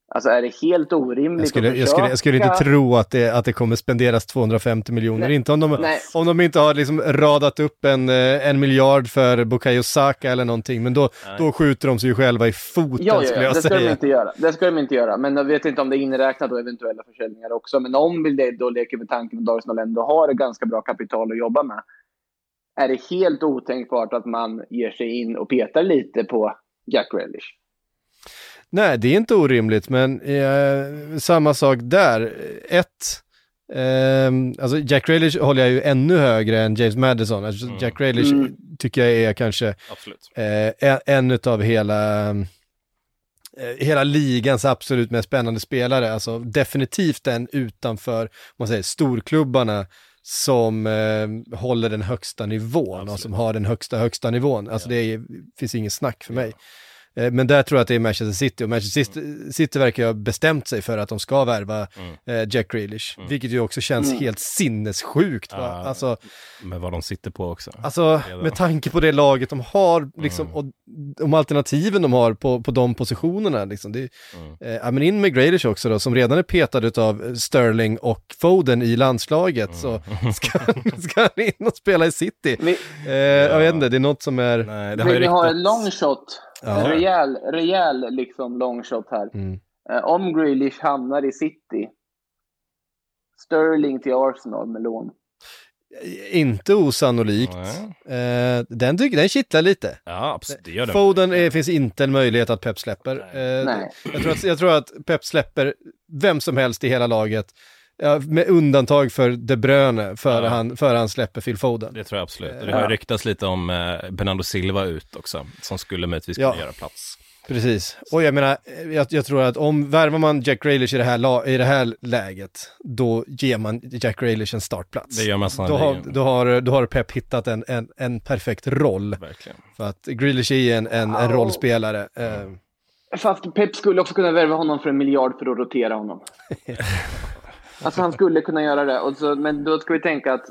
Alltså är det helt orimligt Jag skulle, att jag, skulle, jag skulle inte försöka- tro att det, att det kommer spenderas 250 miljoner, Nej. inte om de, Nej. om de inte har liksom radat upp en, eh, en miljard för Bukayo Saka eller någonting, men då, då skjuter de sig ju själva i foten Ja, ja, skulle ja. jag det ska de säga. inte göra. Det ska de inte göra. Men jag vet inte om det är inräknat då eventuella försäljningar också. Men om vi det- då leker med tanken att Arsenal ändå har ett ganska bra kapital att jobba med. Är det helt otänkbart att man ger sig in och petar lite på Jack Grealish? Nej, det är inte orimligt, men eh, samma sak där. Ett, ehm, alltså Jack Grealish håller jag ju ännu högre än James Madison. Alltså Mm. Jack Grealish Mm. tycker jag är kanske eh, en- en utav hela, eh, hela ligans absolut mest spännande spelare. Alltså definitivt den utanför, man säger storklubbarna som eh, håller den högsta nivån och Absolut. som har den högsta, högsta nivån. Alltså det är, finns ingen snack för mig. Eh, Men där tror jag att det är Manchester City och Manchester City, City verkar ha bestämt sig för att de ska värva Mm. eh, Jack Grealish, vilket ju också känns Mm. helt sinnessjukt. Va? Ja. Alltså, Med vad de sitter på också. alltså med tanke på det laget de har liksom, Mm. och de alternativen de har på, på de positionerna. Liksom. Det, Mm. eh, ja, men in med Grealish också då, som redan är petad av Sterling och Foden i landslaget, Mm. så ska, ska han in och spela i City. Vi, Eh, Jag vet inte, det är något som är... Nej, det har vill ni ha en long shot? Ja. Rejäl, rejäl liksom long shot här. Mm. Eh, om Grealish hamnar i City. Sterling till Arsenal med lån. Inte osannolikt. Nej. Eh, den, tycker, den kittlar lite. Ja, absolut. Det gör. Foden är, finns inte en möjlighet att Pep släpper. Eh, Nej. jag, tror att, jag tror att Pep släpper vem som helst i hela laget. Ja, med undantag för De Bruyne före, Ja. han, före han släpper Phil Foden. Det tror jag absolut. Och det har ju ryktats lite om eh, Bernardo Silva ut också, som skulle möjligtvis kunna Ja. göra plats. Precis. Och jag menar, eh, jag, jag tror att om värvar man Jack Grealish i det, här la, i det här läget, då ger man Jack Grealish en startplats. Det gör man Då har, då, har, då har Pep hittat en, en, en perfekt roll. Verkligen. För att Grealish är en, en, en Ja. rollspelare. Eh, Fast Pep skulle också kunna värva honom för en miljard för att rotera honom. alltså han skulle kunna göra det. Och så, men då ska vi tänka att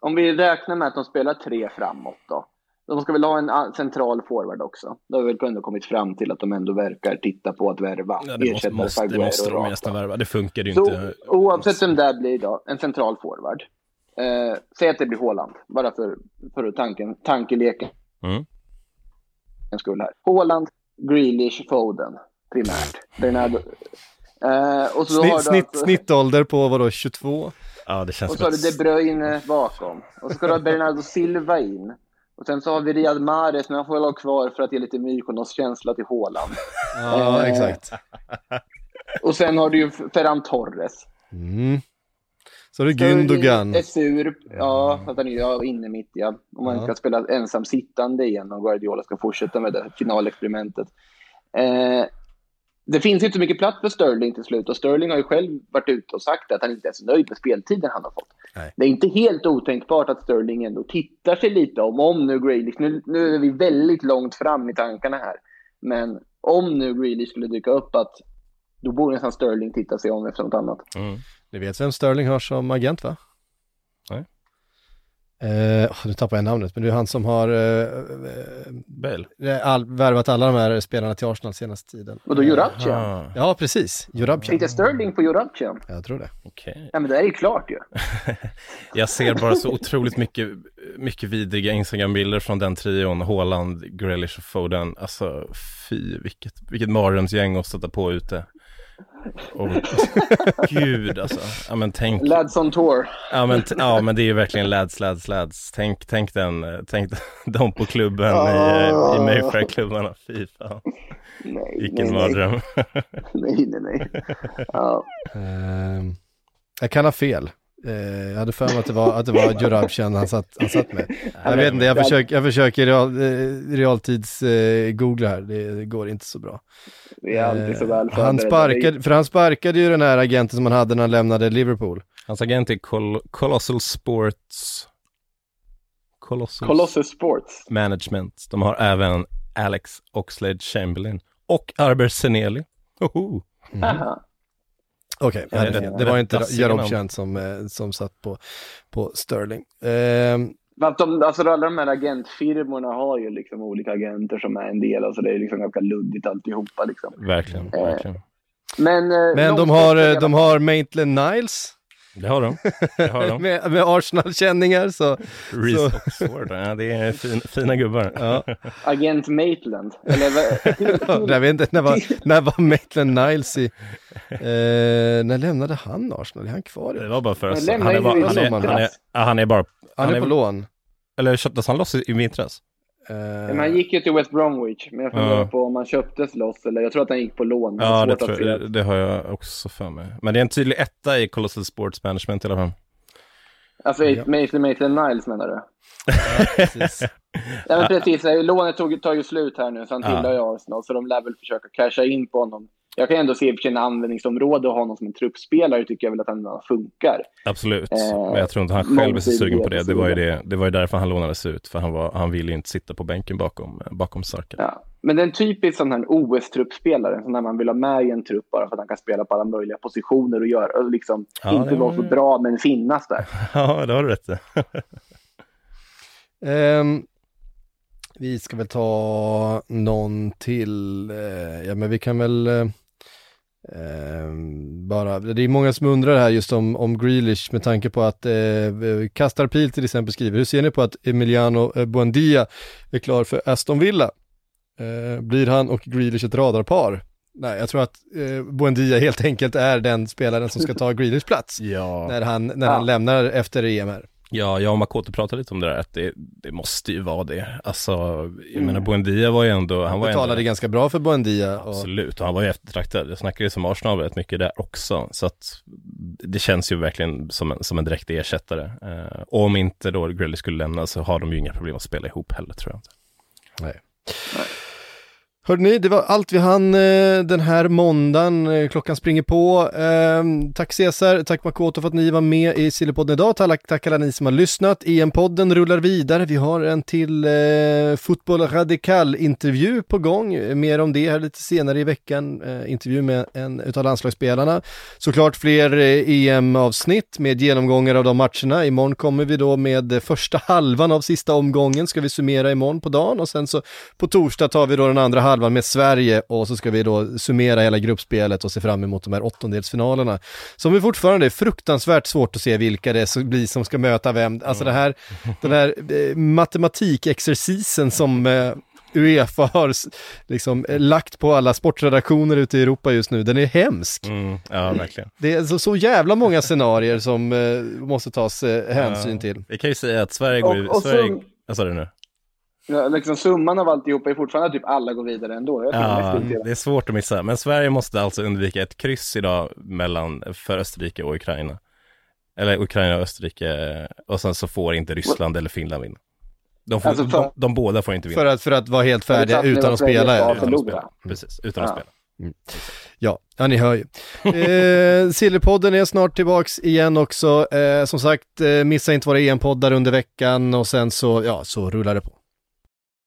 om vi räknar med att de spelar tre framåt då. De ska väl ha en central forward också. Då har vi väl ändå kommit fram till att de ändå verkar titta på att värva. Ja, det måste, det måste de nästan värva. Det funkar ju Så inte. oavsett vem det blir då, en central forward. Eh, säg att det blir Haaland, bara för, för tanken, tankeleken. Mm. Haaland, Grealish, Foden primärt. Bernardo. Eh, och så har Snitt, du snitt, alltså- Snittålder på vadå, 22? Ja, det känns Och så har du De Bruyne bakom. Och så ska du ha Bernardo Silva in. Och sen så har vi Riyad Mahrez, men han får väl ha kvar för att ge lite Mykonos-känsla till Haaland. Ja, Eh. exakt. Och sen har du ju Ferran Torres. Mm. Så har du Gündogan. Är sur, ja, att han är inne mitt ja. Om man Ja. ska spela ensam sittande igen och Guardiola ska fortsätta med det finalexperimentet. Eh, det finns inte så mycket plats för Sterling till slut och Sterling har ju själv varit ute och sagt att han inte är så nöjd med speltiden han har fått. Nej. Det är inte helt otänkbart att Sterling ändå tittar sig lite om, om nu Grealish, nu, nu är vi väldigt långt fram i tankarna här, men om nu Grealish skulle dyka upp att då borde nästan Sterling titta sig om efter något annat. Mm. Ni vet vem Sterling har som agent va? Åh, nu tappar jag namnet, men det är han som har Bale. eh, all, värvat alla de här spelarna till Arsenal senaste tiden. Och då Ja, precis. Jurabcan. Tänkte Sterling på Jurabcan? Jag tror det. okej. Ja, men det är ju klart ju. Jag ser bara så otroligt mycket, mycket vidriga Instagram-bilder från den trion, Haaland, Grealish och Foden. Alltså, fy, vilket, vilket mardrömsgäng att sätta på ute. Och gud alltså. Ja men tänk, Lads on tour. ja men, t- ja men det är ju verkligen lads, lads, lads. Tänk, tänk den, tänk dem på klubben i, eh, i Mayfair-klubbarna. Fy fan, Nej, vilken nej, mardröm. nej, nej, nej. Ja. Eh, jag kan ha fel. Eh, jag hade för mig att det var, att det var Jurabcan han satt, han satt med. Jag vet inte, jag försöker, jag försöker real, eh, realtids eh, googla här, det, det går inte så bra. Vi är alltid så Eh, väl han sparkade, för han sparkade ju den här agenten som han hade när han lämnade Liverpool. Hans agent är Col- Colossal Sports Colossal Colossus Sports. Management. De har även Alex Oxlade Chamberlain och Arber Seneli. Oho. Aha. Okej, ja, det- det, var inte namn. Jarobcan som, eh, som satt på, på Sterling. Men att de, alltså alla de här agentfirmorna har ju liksom olika agenter som är en del, alltså det är liksom ganska luddigt alltihopa liksom. Verkligen, Eh, verkligen. Men, eh, men de har, de har Maitland Niles Det har de. Det har de. med, med Arsenal-känningar så, Reece så Oxford. Ja, det är fin, fina gubbar. ja. Agent Maitland. Eller vad? jag vet inte, när var, när var Maitland Niles i, eh, när lämnade han Arsenal? Är han kvar? Det var bara för att han han, han, är, han är bara, Han är på lån. eller köptes han loss i, i vintras? Eh, Men han gick ju till West Bromwich, men jag funderar Ja. på om han köptes loss eller jag tror att han gick på lån. Ja, det, tror, det har jag också för mig. Men det är en tydlig etta i Colossal Sports Management i alla fall. Alltså Ja. Maitland, Maitland Niles menar du? precis. Ja, men precis. Lånet tog, tar ju slut här nu, så han Ja. tillhör ju Arsenal. Så de lär väl försöka casha in på honom. Jag kan ändå se för en användningsområde och ha honom som en truppspelare tycker jag väl att han funkar. Absolut, Eh, men jag tror inte han själv är så sugen på det. Det var ju, det, det var ju därför han lånades ut, för han, var, han ville ju inte sitta på bänken bakom, bakom Sarka. Ja. Men det är en typisk sån här OS-truppspelare, sån där man vill ha med i en trupp bara för att han kan spela på alla möjliga positioner och, göra, och liksom Ja, inte det vara var- så bra men finnas där. Ja, det har du rätt. Ehm, vi ska väl ta någon till, eh, ja men vi kan väl eh, bara, det är många som undrar här just om, om Grealish med tanke på att eh, Kastar Pil till exempel skriver, hur ser ni på att Emiliano eh, Buendia är klar för Aston Villa? Eh, blir han och Grealish ett radarpar? Nej, jag tror att eh, Buendia helt enkelt är den spelaren som ska ta Grealish plats Ja, när han, när Ja. han lämnar efter EM här. Ja jag och Makoto pratade lite om det där, att det, det måste ju vara det. Alltså, jag Mm. menar Buendia var ju ändå, han Han var betalade ändå, ganska bra för Buendia. Och, Absolut, och han var ju eftertraktad. Jag snackade ju som Arsenal rätt mycket där också, så att det känns ju verkligen som en, som en direkt ersättare. Eh, och om inte då Grealish skulle lämna så har de ju inga problem att spela ihop heller tror jag inte. Nej. Hörde ni, det var allt vi hann eh, den här måndagen. Eh, klockan springer på. Ehm, tack Cesar, tack Makoto för att ni var med i Sillypodden idag. Tack, tack alla ni som har lyssnat. EM-podden rullar vidare. Vi har en till eh, Fotboll Radikal-intervju på gång. Mer om det här lite senare i veckan. Eh, intervju med en utav landslagsspelarna. Såklart fler eh, EM-avsnitt med genomgångar av de matcherna. Imorgon kommer vi då med första halvan av sista omgången. Ska vi summera imorgon på dagen och sen så på torsdag tar vi då den andra halvan med Sverige och så ska vi då summera hela gruppspelet och se fram emot de här åttondelsfinalerna. Som vi fortfarande är fruktansvärt svårt att se vilka det blir som ska möta vem. Alltså det här, den här eh, matematikexercisen som eh, Uefa har liksom eh, lagt på alla sportredaktioner ute i Europa just nu, den är hemsk. Mm, ja, verkligen. Det är så, så jävla många scenarier som eh, måste tas eh, hänsyn Ja. till. Vi kan ju säga att Sverige går ju... Och- och Sverige... så- sa du nu? Ja, liksom summan av alltihopa är fortfarande att typ alla går vidare ändå. Ja, det. det är svårt att missa. Men Sverige måste alltså undvika ett kryss idag mellan, för Österrike och Ukraina. Eller Ukraina och Österrike. Och sen så får inte Ryssland eller Finland vinna. De, får, Alltså för- de, de båda får inte vinna. För att, för att vara helt färdiga Förutsatt utan att spela. ja. Utan att spela. Precis, utan att Ja. spela. Ja, ja ni hör ju. Eh, Sillypodden är snart tillbaks igen också. Eh, som sagt, eh, missa inte våra EM-poddar under veckan och sen så, ja, så rullar det på.